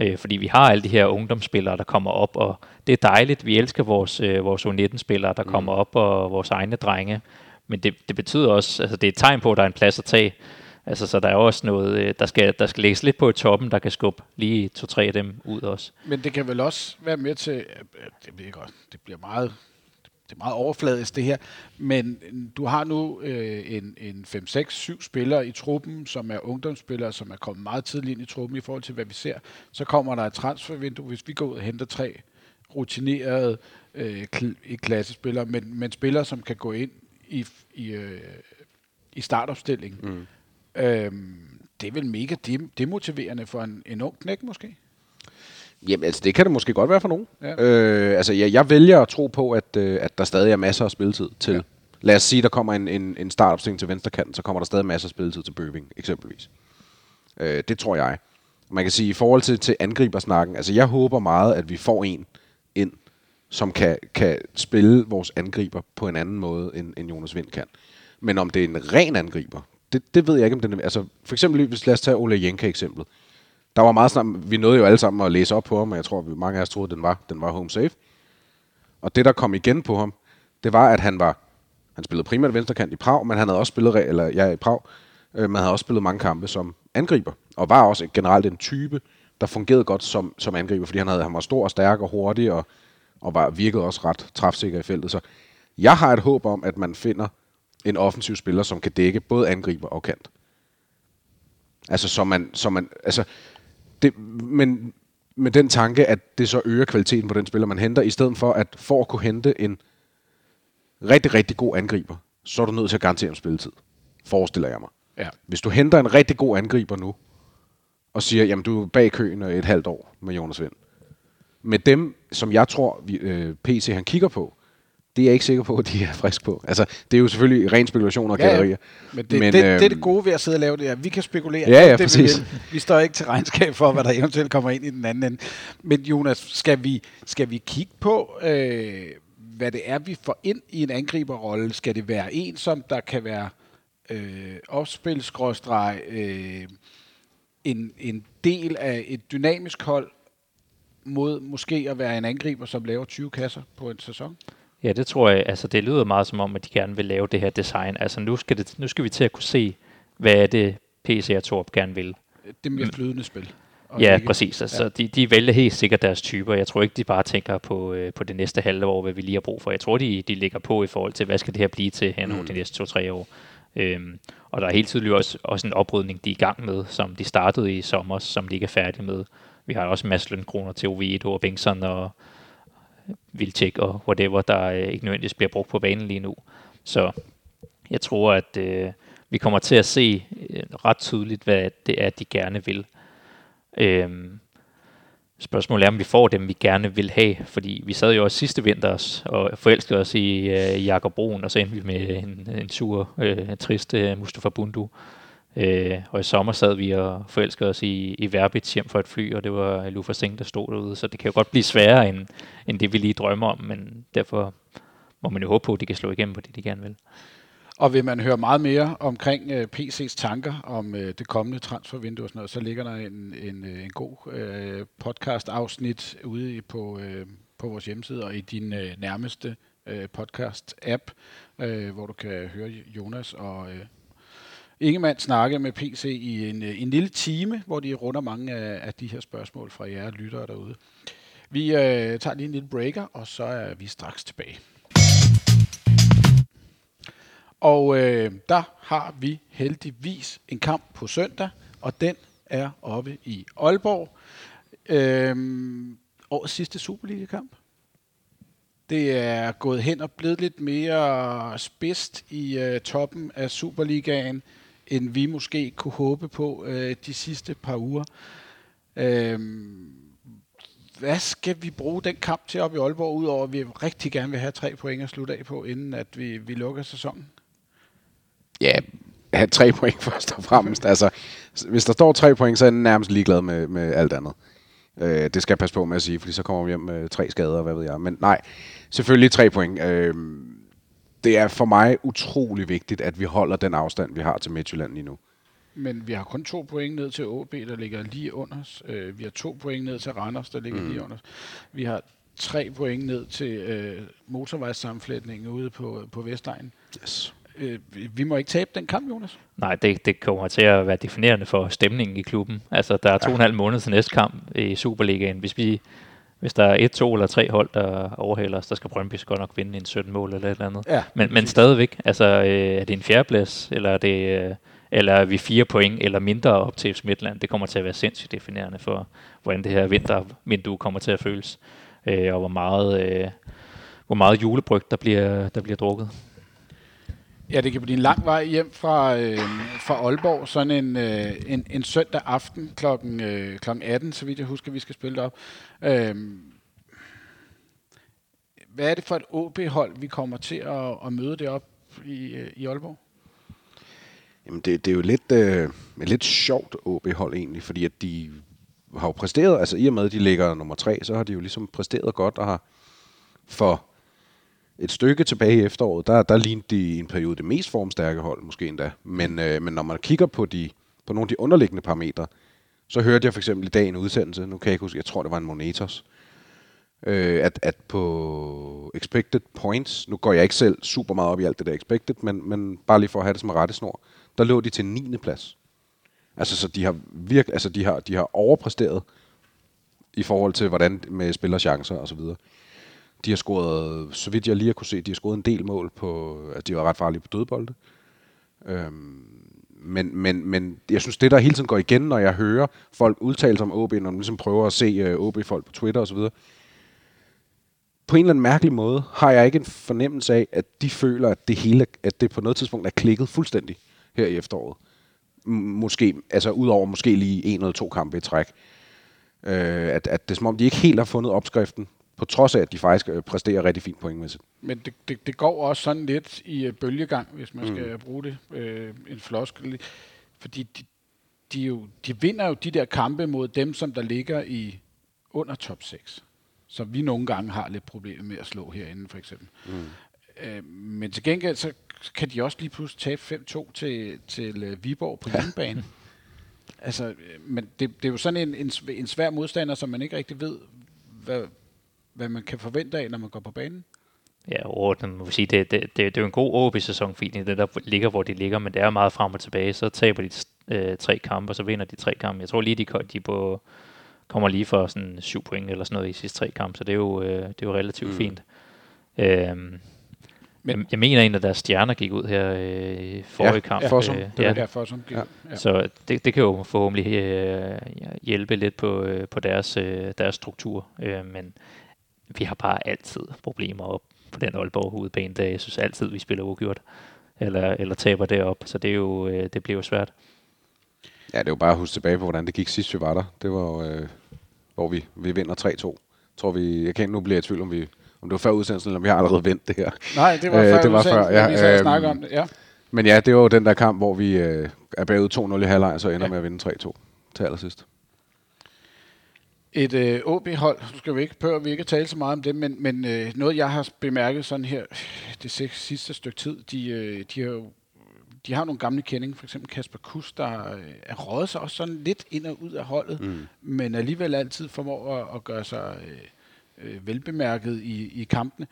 Øh, fordi vi har alle de her ungdomsspillere, der kommer op, og det er dejligt. Vi elsker vores, øh, vores U19-spillere, der mm. kommer op, og vores egne drenge. Men det, det betyder også, altså det er et tegn på, at der er en plads at tage. Altså, så der er også noget, øh, der skal, der skal lægges lidt på i toppen, der kan skubbe lige to-tre af dem ud også. Men det kan vel også være med til, det bliver godt, det bliver meget det er meget overfladisk det her, men du har nu øh, en, en 5, 6, 7 spillere i truppen, som er ungdomsspillere, som er kommet meget tidligt ind i truppen i forhold til, hvad vi ser. Så kommer der et transfervindue, hvis vi går ud og henter tre rutinerede, øh, kl- ikke klassespillere, men, men spillere, som kan gå ind i, i, øh, i startopstillingen. Mm. Øhm, det er vel mega demotiverende for en, en ung knæk måske? Jamen, altså, det kan det måske godt være for nogen. Ja. Øh, altså, jeg, jeg vælger at tro på, at, øh, at der stadig er masser af spilletid til... Ja. Lad os sige, der kommer en, en, en startopstilling til venstrekanten, så kommer der stadig masser af spilletid til Bøving, eksempelvis. Øh, det tror jeg. Man kan sige, i forhold til, til angribersnakken, altså jeg håber meget, at vi får en ind, som kan, kan spille vores angriber på en anden måde, end, end Jonas Vind kan. Men om det er en ren angriber, det, det ved jeg ikke, om den er... Altså, for eksempel, hvis lad os tage Ole Jenka eksemplet der var meget snart, vi nåede jo alle sammen at læse op på ham, og jeg tror, vi mange af os troede, at den var, den var home safe. Og det, der kom igen på ham, det var, at han var, han spillede primært venstrekant i Prag, men han havde også spillet, eller ja, i Prag, øh, man havde også spillet mange kampe som angriber, og var også generelt en type, der fungerede godt som, som angriber, fordi han, havde, han var stor og stærk og hurtig, og, og var, virkede også ret træfsikker i feltet. Så jeg har et håb om, at man finder en offensiv spiller, som kan dække både angriber og kant. Altså, så man, så man, altså, det, men med den tanke, at det så øger kvaliteten på den spiller, man henter, i stedet for at for at kunne hente en rigtig, rigtig god angriber, så er du nødt til at garantere om spilletid. Forestiller jeg mig. Ja. Hvis du henter en rigtig god angriber nu, og siger, jamen du er bag køen et halvt år med Jonas Vind. Med dem, som jeg tror, vi, øh, PC han kigger på, det er jeg ikke sikker på, at de er friske på. Altså, det er jo selvfølgelig ren spekulation og ja, ja. Men, det, men det, øh, det er det gode ved at sidde og lave det her. Vi kan spekulere. Ja, ja, det, præcis. Vi, vi står ikke til regnskab for, hvad der eventuelt kommer ind i den anden ende. Men Jonas, skal vi, skal vi kigge på, øh, hvad det er, vi får ind i en angriberrolle? Skal det være en, som der kan være øh, opspilsgråstreg, øh, en, en del af et dynamisk hold, mod måske at være en angriber, som laver 20 kasser på en sæson? Ja, det tror jeg. Altså, det lyder meget som om, at de gerne vil lave det her design. Altså, nu skal, det, nu skal vi til at kunne se, hvad er det, PC og Torp gerne vil. Det mere flydende spil. Og Ja, ikke- præcis. Altså, ja. de, de vælger helt sikkert deres typer. Jeg tror ikke, de bare tænker på, øh, på det næste halve år, hvad vi lige har brug for. Jeg tror, de, de ligger på i forhold til, hvad skal det her blive til hen over Mm. de næste to-tre år. Øhm, og der er helt tydeligt også, også en oprydning, de er i gang med, som de startede i sommer, som de ikke er færdige med. Vi har også en masse lønkroner til Oviedo og Bengtsson og Vilcek og whatever, der øh, ikke nødvendigvis bliver brugt på banen lige nu. Så jeg tror, at øh, vi kommer til at se øh, ret tydeligt, hvad det er, de gerne vil. Øh, spørgsmålet er, om vi får dem, vi gerne vil have, fordi vi sad jo også sidste vinter og forelskede os i øh, Jakob Broen, og så endte vi med en, en sur, øh, trist øh, Mustafa Bundu. Øh, Øh, og i sommer sad vi og forelskede os i, i Verbitz hjem for et fly, og det var Lufa Singh, der stod derude, så det kan jo godt blive sværere, end, end det vi lige drømmer om, men derfor må man jo håbe på, at de kan slå igennem på det, de gerne vil. Og vil man høre meget mere omkring øh, PC's tanker om øh, det kommende transfervindue og sådan noget, så ligger der en, en, øh, en god øh, podcast-afsnit ude på, øh, på vores hjemmeside og i din øh, nærmeste øh, podcast-app, øh, hvor du kan høre Jonas og øh, Ingemann snakke med PC i en, øh, en lille time, hvor de runder mange af, af de her spørgsmål fra jer lyttere derude. Vi øh, tager lige en lille breaker, og så er vi straks tilbage. Og øh, der har vi heldigvis en kamp på søndag, og den er oppe i Aalborg. Øh, årets sidste Superliga-kamp. Det er gået hen og blevet lidt mere spidst i øh, toppen af Superligaen, end vi måske kunne håbe på øh, de sidste par uger. Øh, hvad skal vi bruge den kamp til op i Aalborg, udover at vi rigtig gerne vil have tre point at slutte af på, inden at vi, vi lukker sæsonen? Ja, have tre point først og fremmest. Altså, hvis der står tre point, så er jeg nærmest ligeglad med, med alt andet. Øh, det skal jeg passe på med at sige, fordi så kommer vi hjem med tre skader, hvad ved jeg. Men nej, selvfølgelig tre point. Øh, det er for mig utrolig vigtigt, at vi holder den afstand, vi har til Midtjylland lige nu. Men vi har kun to point ned til AB, der ligger lige under os. Øh, vi har to point ned til Randers, der ligger mm. lige under os. Vi har tre point ned til øh, motorvejssammenflætningen ude på, på Vestegnen. Yes. Øh, vi- vi må ikke tabe den kamp, Jonas. Nej, det, det kommer til at være definerende for stemningen i klubben. Altså, der er to og en halv måned til næste kamp i Superligaen. Hvis, vi, hvis der er et, to eller tre hold, der overhaler os, der skal Brøndby så godt nok vinde en 17 mål eller et eller andet. Ja, Men, men stadigvæk, altså, øh, er det en fjerdeplads, eller er, det, øh, eller er vi fire point eller mindre op til Midtland? Det kommer til at være sindssygt definerende for, hvordan det her vintervindue kommer til at føles, øh, og hvor meget, øh, hvor meget julebryg, der bliver, der bliver drukket. Ja, det kan blive en lang vej hjem fra, øh, fra Aalborg. Sådan en, øh, en, en søndag aften klokken, øh, klokken 18, så vidt jeg husker, vi skal spille det op. Øh, hvad er det for et OB-hold, vi kommer til at, at møde det op i, øh, i Aalborg? Jamen, det, det er jo lidt, øh, et lidt sjovt OB-hold egentlig, fordi at de har jo præsteret, altså i og med, at de ligger nummer tre, så har de jo ligesom præsteret godt og har for et stykke tilbage i efteråret, der, der lignede de i en periode det mest formstærke hold, måske endda. Men, øh, men når man kigger på, de, på nogle af de underliggende parametre, så hørte jeg for eksempel i dag en udsendelse, nu kan jeg ikke huske, jeg tror det var en Monetos, øh, at, at på expected points, nu går jeg ikke selv super meget op i alt det der expected, men, men bare lige for at have det som rettesnor, der lå de til 9. plads. Altså, så de har virke, altså de har, de har overpræsteret i forhold til, hvordan med spillerchancer og så videre. De har scoret, så vidt jeg lige har kunne se, de har scoret en del mål på, altså de var ret farlige på dødbolde. Øhm, men, men, men jeg synes, det der hele tiden går igen, når jeg hører folk udtale sig om OB, når man ligesom prøver at se øh, OB-folk på Twitter osv., på en eller anden mærkelig måde har jeg ikke en fornemmelse af, at de føler, at det hele, at det på noget tidspunkt er klikket fuldstændig her i efteråret. Måske, altså udover måske lige en eller to kampe i træk. Øh, at, at det er som om, de ikke helt har fundet opskriften, på trods af, at de faktisk øh, præsterer rigtig fint pointmæssigt. Men det, det, det går også sådan lidt i øh, bølgegang, hvis man skal mm. bruge det. Øh, en floskel. Fordi de, de, jo, de vinder jo de der kampe mod dem, som der ligger i under top 6. Som vi nogle gange har lidt problemer med at slå herinde, for eksempel. Mm. Øh, men til gengæld, så kan de også lige pludselig tabe 5-2 til, til øh, Viborg på hjemmebane. Altså, men det, det er jo sådan en, en, en svær modstander, som man ikke rigtig ved, hvad, hvad man kan forvente af, når man går på banen. Ja, overordnet må vi sige, det, det, det, det er jo en god OB-sæson, fordi det der ligger, hvor de ligger, men det er meget frem og tilbage. Så taber de øh, tre kampe, og så vinder de tre kampe. Jeg tror lige, de, de på, kommer lige for sådan syv point eller sådan noget i sidste tre kampe, så det er jo, øh, det er jo relativt mm. fint. Øhm, men, jeg, jeg mener, en af deres stjerner gik ud her øh, i forrige ja, kamp. Ja, Fossum. Øh, det var ja. der, Fossum gik. Ja. Ja. Så det, det kan jo forhåbentlig øh, hjælpe lidt på, øh, på deres, øh, deres struktur. Øh, men vi har bare altid problemer op på den Aalborg hovedbane, der jeg synes altid, vi spiller ugjort eller, eller taber derop, så det, er jo, øh, det bliver jo svært. Ja, det er jo bare at huske tilbage på, hvordan det gik sidst, vi var der. Det var øh, hvor vi, vi vinder 3-2. Tror vi, jeg kan ikke nu blive i tvivl, om, vi, om det var før udsendelsen, eller om vi har allerede vendt det her. Nej, det var øh, før det var før, ja, vi sad og øhm, om det, ja. Men ja, det var jo den der kamp, hvor vi øh, er bagud 2-0 i halvleg, så ender ja. med at vinde 3-2 til allersidst et øh, OB-hold, nu skal vi ikke prøve, vi ikke tale så meget om det, men, men øh, noget, jeg har bemærket sådan her det sidste stykke tid, de, øh, de har jo de har nogle gamle kending, for eksempel Kasper Kus, der øh, er rådet sig også sådan lidt ind og ud af holdet, mm. men alligevel altid formår at, at gøre sig øh, øh, velbemærket i, i kampene.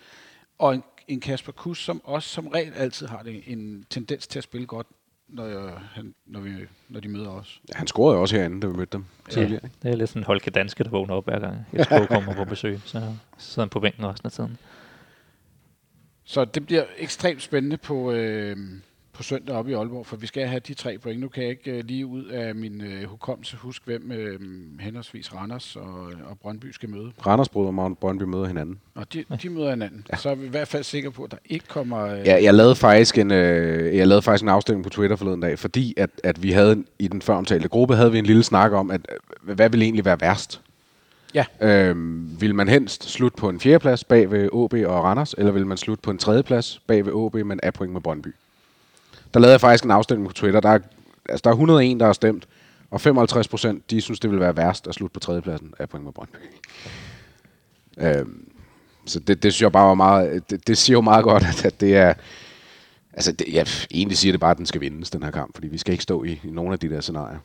Og en, en Kasper Kus, som også som regel altid har det, en tendens til at spille godt når, jeg, han, når, vi, når de møder os. Ja, han scorede også herinde, da vi mødte dem. Ja, det er lidt sådan en Holke Danske, der vågner op hver gang jeg kommer på besøg. Så sidder han på bænken resten af tiden. Så det bliver ekstremt spændende på, øh, på søndag op i Aalborg, for vi skal have de tre point. Nu kan jeg ikke uh, lige ud af min uh, hukommelse huske, hvem uh, henholdsvis Randers og, og Brøndby skal møde. Randers og Brøndby møder hinanden. Og de, de møder hinanden. Ja. Så er vi i hvert fald sikre på, at der ikke kommer... Uh, ja, jeg lavede faktisk en, uh, jeg lavede faktisk en afstemning på Twitter forleden dag, fordi at, at vi havde i den føromtalte gruppe, havde vi en lille snak om, at hvad vil egentlig være værst? Ja. Øhm, vil man helst slutte på en fjerdeplads bag ved OB og Randers, eller vil man slutte på en tredjeplads bag ved OB, men af point med Brøndby? Der lavede jeg faktisk en afstemning på Twitter. Der er, altså, der er 101, der har stemt, og 55 procent, de synes, det vil være værst at slutte på tredjepladsen af point med Brøndby. øhm, så det, det synes jeg bare var meget, det, det siger jo meget godt, at, at det er, altså det, jeg egentlig siger det bare, at den skal vindes, den her kamp, fordi vi skal ikke stå i, i nogle af de der scenarier.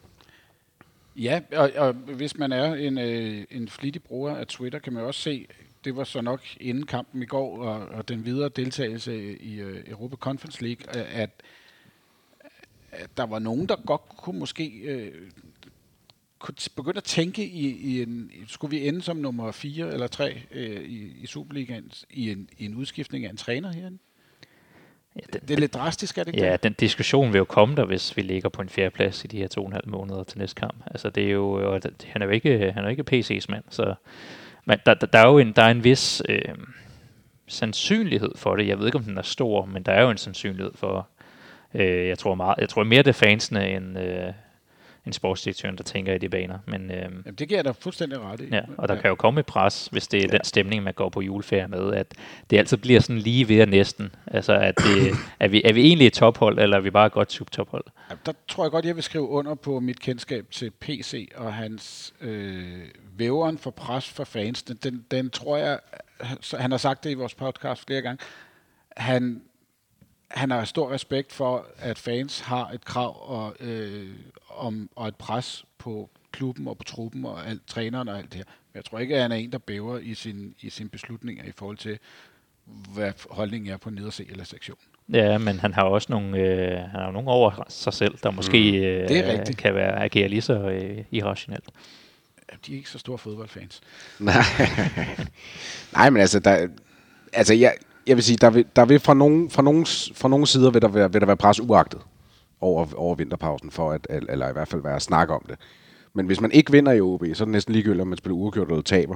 Ja, og, og hvis man er en, øh, en flittig bruger af Twitter, kan man også se, det var så nok inden kampen i går, og, og den videre deltagelse i øh, Europa Conference League, at der var nogen, der godt kunne måske øh, kunne begynde at tænke i, i en, skulle vi ende som nummer 4 eller 3 øh, i, i Superligaen i en, i en udskiftning af en træner herinde? Ja, den, det er lidt drastisk, er det ikke Ja, det? den diskussion vil jo komme der, hvis vi ligger på en fjerde plads i de her to og en halv måneder til næste kamp. Altså, det er jo, han er jo ikke, han er ikke PC's mand, så men der, der, der, er jo en, der er en vis øh, sandsynlighed for det. Jeg ved ikke, om den er stor, men der er jo en sandsynlighed for, Øh, jeg tror meget, jeg tror mere det er fansene end, øh, end sportsdirektøren, der tænker i de baner. Men, øh, Jamen, det giver da fuldstændig ret i. Ja, og der ja. kan jo komme et pres, hvis det er ja. den stemning, man går på juleferie med, at det altid bliver sådan lige ved næsten. Altså, at det, er, vi, er vi egentlig et tophold, eller er vi bare et godt subtophold? Ja, der tror jeg godt, jeg vil skrive under på mit kendskab til PC og hans øh, væveren for pres for fansene. Den, den tror jeg, han har sagt det i vores podcast flere gange, han han har stor respekt for, at fans har et krav og, øh, om, og et pres på klubben og på truppen og alt, træneren og alt det her. Men jeg tror ikke, at han er en, der bæver i sin, i sin beslutninger i forhold til, hvad holdningen er på nederse eller sektion. Ja, men han har også nogle, øh, han har nogle over sig selv, der måske øh, det er rigtigt. kan være agere lige så øh, irrationelt. De er ikke så store fodboldfans. Nej, Nej men altså, der, altså jeg, jeg vil sige, der vil, der vil fra, nogen, fra, nogen, fra nogen sider vil der, være, vil der være pres uagtet over, over vinterpausen, for at, eller i hvert fald være at snakke om det. Men hvis man ikke vinder i OB, så er det næsten ligegyldigt, om man spiller uafgjort eller taber.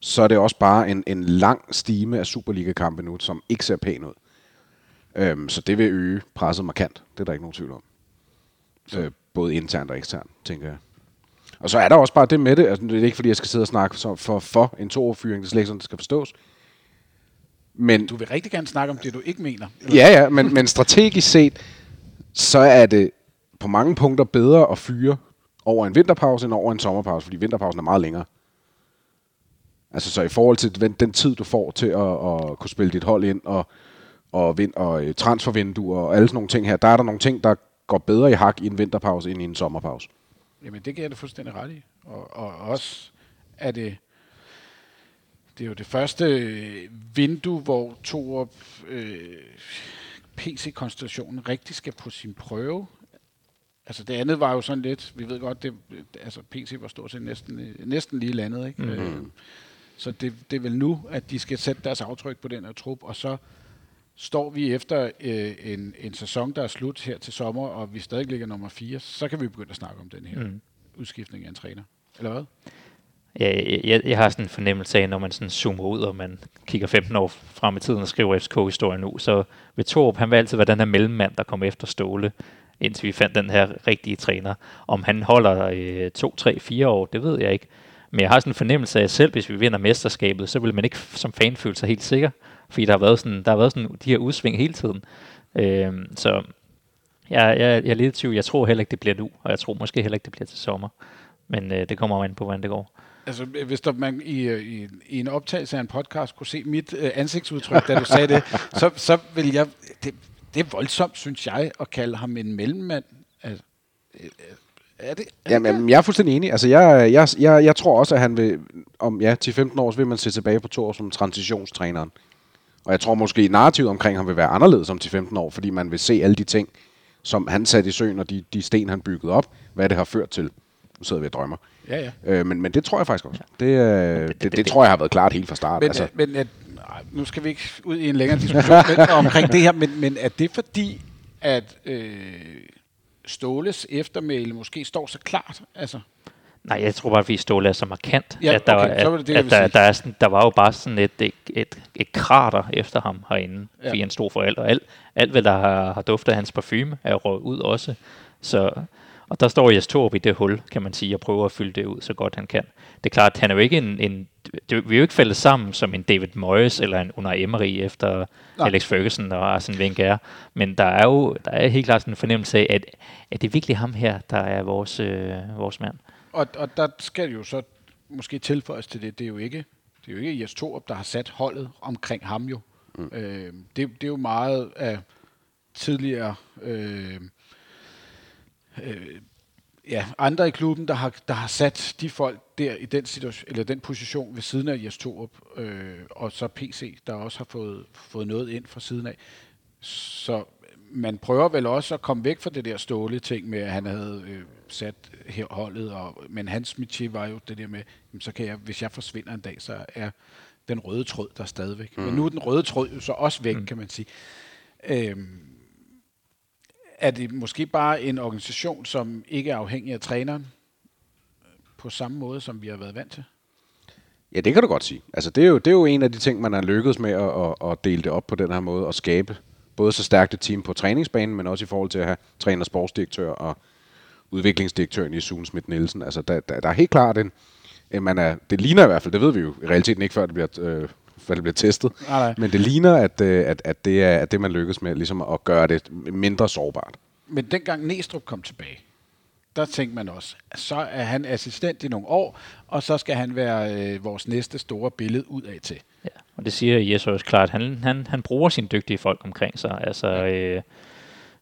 Så er det også bare en, en lang stime af Superliga-kampe nu, som ikke ser pæn ud. Øhm, så det vil øge presset markant. Det er der ikke nogen tvivl om. Øh, både internt og eksternt, tænker jeg. Og så er der også bare det med det. Altså, det er ikke, fordi jeg skal sidde og snakke for, for, en toerfyring. Det er slet ikke sådan, det skal forstås. Men, du vil rigtig gerne snakke om det, du ikke mener. Eller? Ja, ja, men, men strategisk set, så er det på mange punkter bedre at fyre over en vinterpause end over en sommerpause, fordi vinterpausen er meget længere. Altså så i forhold til den, den tid, du får til at, at kunne spille dit hold ind, og, og, vind, og øh, transfervinduer og alle sådan nogle ting her, der er der nogle ting, der går bedre i hak i en vinterpause end i en sommerpause. Jamen, det giver jeg det fuldstændig ret i. Og, og også er det, det er jo det første øh, vindue, hvor Torup øh, PC-konstellationen rigtig skal på sin prøve. Altså det andet var jo sådan lidt, vi ved godt, det, altså PC var stort set næsten, næsten lige landet, ikke? Mm-hmm. Øh, så det, det er vel nu, at de skal sætte deres aftryk på den her trup, og så står vi efter øh, en, en sæson, der er slut her til sommer, og vi stadig ligger nummer 4, så kan vi begynde at snakke om den her mm. udskiftning af en træner. Eller hvad? Ja, jeg, jeg har sådan en fornemmelse af, når man sådan zoomer ud, og man kigger 15 år frem i tiden og skriver FCK-historien nu, så ved Torup, han vil altid være den her mellemmand, der kommer efter Ståle, indtil vi fandt den her rigtige træner. Om han holder øh, 2, 3, 4 år, det ved jeg ikke. Men jeg har sådan en fornemmelse af, at selv hvis vi vinder mesterskabet, så vil man ikke som fan føle sig helt sikker. Fordi der har været sådan, der har været sådan de her udsving hele tiden. Øh, så jeg, jeg, jeg er lidt i tvivl. Jeg tror heller ikke, det bliver nu, og jeg tror måske heller ikke, det bliver til sommer. Men øh, det kommer an ind på, hvordan det går. Altså, hvis der, man i, øh, i, i en optagelse af en podcast kunne se mit øh, ansigtsudtryk, da du sagde det, så, så vil jeg... Det, det er voldsomt, synes jeg, at kalde ham en mellemmand. Altså, øh, er det, er Jamen, jamen, jeg er fuldstændig enig. Altså, jeg, jeg, jeg, jeg tror også, at han vil, om ja, 10-15 år, så vil man se tilbage på to år som transitionstræneren. Og jeg tror måske, narrativet omkring ham vil være anderledes om 10-15 år, fordi man vil se alle de ting, som han satte i søen, og de, de sten, han byggede op, hvad det har ført til. Nu sidder vi og drømmer. Ja, ja. Øh, men, men det tror jeg faktisk også. Det, øh, det, det, det, tror jeg har været klart helt fra start. Men, altså. men at, nej, nu skal vi ikke ud i en længere diskussion men, omkring det her, men, men er det fordi, at øh, Ståles eftermæle måske står så klart? Altså, Nej, jeg tror bare, at vi Ståle er så markant. Ja, at der, okay, det det, at, der, er sådan, der var jo bare sådan et, et, et, et krater efter ham herinde, Ja. ja. fordi han stod for alt. Og alt, alt hvad der har, har duftet af hans parfume, er røget ud også. Så, og der står Jes Torp i det hul, kan man sige, og prøver at fylde det ud så godt han kan. Det er klart, at han er jo ikke en... en det, vi er jo ikke faldet sammen som en David Moyes eller en Unai Emery efter. Nej. Alex Ferguson og Arsene Wenger. Men der er jo der er helt klart sådan en fornemmelse af, at, at det er virkelig ham her, der er vores, øh, vores mand. og, og der skal jo så måske tilføjes til det, det er jo ikke, det er jo ikke Jes Torup, der har sat holdet omkring ham jo. Mm. Øh, det, det er jo meget af tidligere øh, øh, ja, andre i klubben, der har, der har sat de folk der i den situation, eller den position ved siden af Jes Torup, øh, og så PC, der også har fået, fået noget ind fra siden af. Så man prøver vel også at komme væk fra det der ståle ting med, at han havde øh, sat her holdet, og, men hans métier var jo det der med, jamen, så kan jeg, hvis jeg forsvinder en dag, så er den røde tråd der stadigvæk. Mm. Men nu er den røde tråd jo så også væk, mm. kan man sige. Øhm, er det måske bare en organisation, som ikke er afhængig af træneren, på samme måde, som vi har været vant til? Ja, det kan du godt sige. Altså, det er jo, det er jo en af de ting, man har lykkedes med at, at, at dele det op på den her måde, og skabe både så stærkt et team på træningsbanen, men også i forhold til at have træner, sportsdirektør og udviklingsdirektøren i Sune Schmidt Nielsen. Altså, der, der, der er helt klart en, en man er, det ligner i hvert fald, det ved vi jo i realiteten ikke, før det bliver, øh, før det bliver testet, Nej, nej. men det ligner, at, øh, at, at, det er at det, man lykkes med, ligesom at gøre det mindre sårbart. Men dengang Næstrup kom tilbage, der tænkte man også, at så er han assistent i nogle år, og så skal han være øh, vores næste store billede ud af til. Ja, og det siger Jes også klart. Han, han, han bruger sine dygtige folk omkring sig. Altså, øh,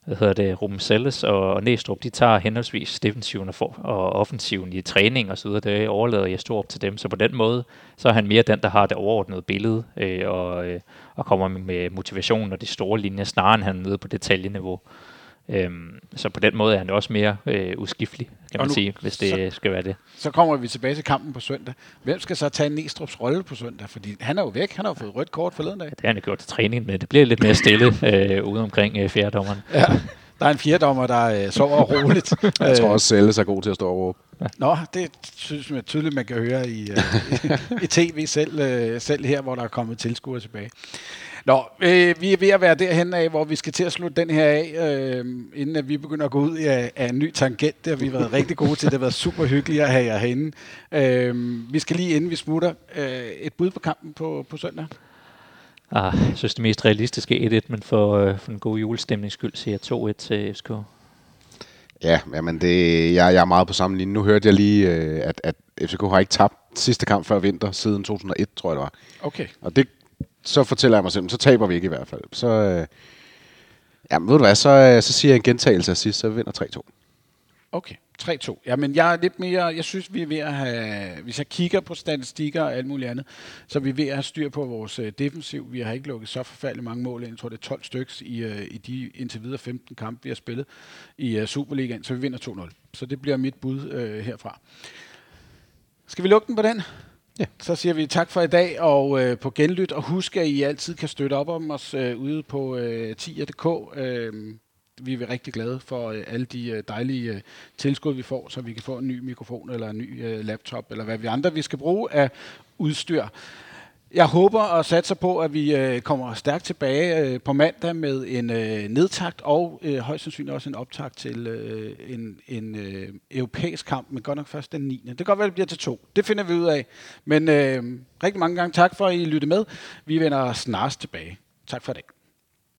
hvad hedder det, Ruben Selles og, og Næstrup, de tager henholdsvis defensiven og, for, og offensiven i træning og så videre. Det overlader jeg stort til dem. Så på den måde, så er han mere den, der har det overordnede billede øh, og, øh, og kommer med motivation og de store linjer, snarere end han er nede på detaljeniveau. Øhm, så på den måde er han også mere øh, uskiftelig, kan Og man nu- sige, hvis det så- skal være det. Så kommer vi tilbage til kampen på søndag. Hvem skal så tage Næstrups rolle på søndag? Fordi han er jo væk. Han har jo fået rødt kort forleden dag. Det har han jo gjort til træning, men det bliver lidt mere stille øh, ude omkring øh, fjerdommeren. Ja. Der er en fjerdommer, der øh, sover roligt. Jeg tror også, Selles er god til at stå over. Nå, det synes jeg tydeligt, man kan høre i, øh, i, i tv selv, øh, selv her, hvor der er kommet tilskuere tilbage. Nå, øh, vi er ved at være derhen af, hvor vi skal til at slutte den her af, øh, inden at vi begynder at gå ud af, af en ny tangent. Det har vi været rigtig gode til. Det har været super hyggeligt at have jer herinde. Øh, vi skal lige inden vi smutter, øh, et bud på kampen på, på søndag. Ah, jeg synes, det mest realistiske er 1-1, men for, øh, for en god julestemnings skyld siger jeg 2-1 til FCK. Ja, jamen det, jeg, jeg er meget på samme linje. Nu hørte jeg lige, øh, at, at FCK har ikke tabt sidste kamp før vinter siden 2001, tror jeg det var. Okay. Og det, så fortæller jeg mig selv, så taber vi ikke i hvert fald. Så, øh, jamen ved du hvad, så, øh, så siger jeg en gentagelse af sidst, så vinder 3-2. Okay, 3-2. Jamen, jeg er lidt mere, jeg synes, vi er ved at have, hvis jeg kigger på statistikker og alt muligt andet, så er vi ved at have styr på vores øh, defensiv. Vi har ikke lukket så forfærdeligt mange mål ind. Jeg tror, det er 12 stykker i, øh, i de indtil videre 15 kampe, vi har spillet i øh, Superligaen, så vi vinder 2-0. Så det bliver mit bud øh, herfra. Skal vi lukke den på den? Ja. Så siger vi tak for i dag, og øh, på genlyt, og husk, at I altid kan støtte op om os øh, ude på øh, 10.dk. Øh, vi er rigtig glade for øh, alle de øh, dejlige øh, tilskud, vi får, så vi kan få en ny mikrofon eller en ny øh, laptop, eller hvad vi andre vi skal bruge af udstyr. Jeg håber og satser på, at vi øh, kommer stærkt tilbage øh, på mandag med en øh, nedtakt og øh, højst sandsynligt også en optakt til øh, en, en øh, europæisk kamp, men godt nok først den 9. Det kan godt være, at det bliver til to. Det finder vi ud af. Men øh, rigtig mange gange tak for, at I lyttede med. Vi vender snarest tilbage. Tak for i dag.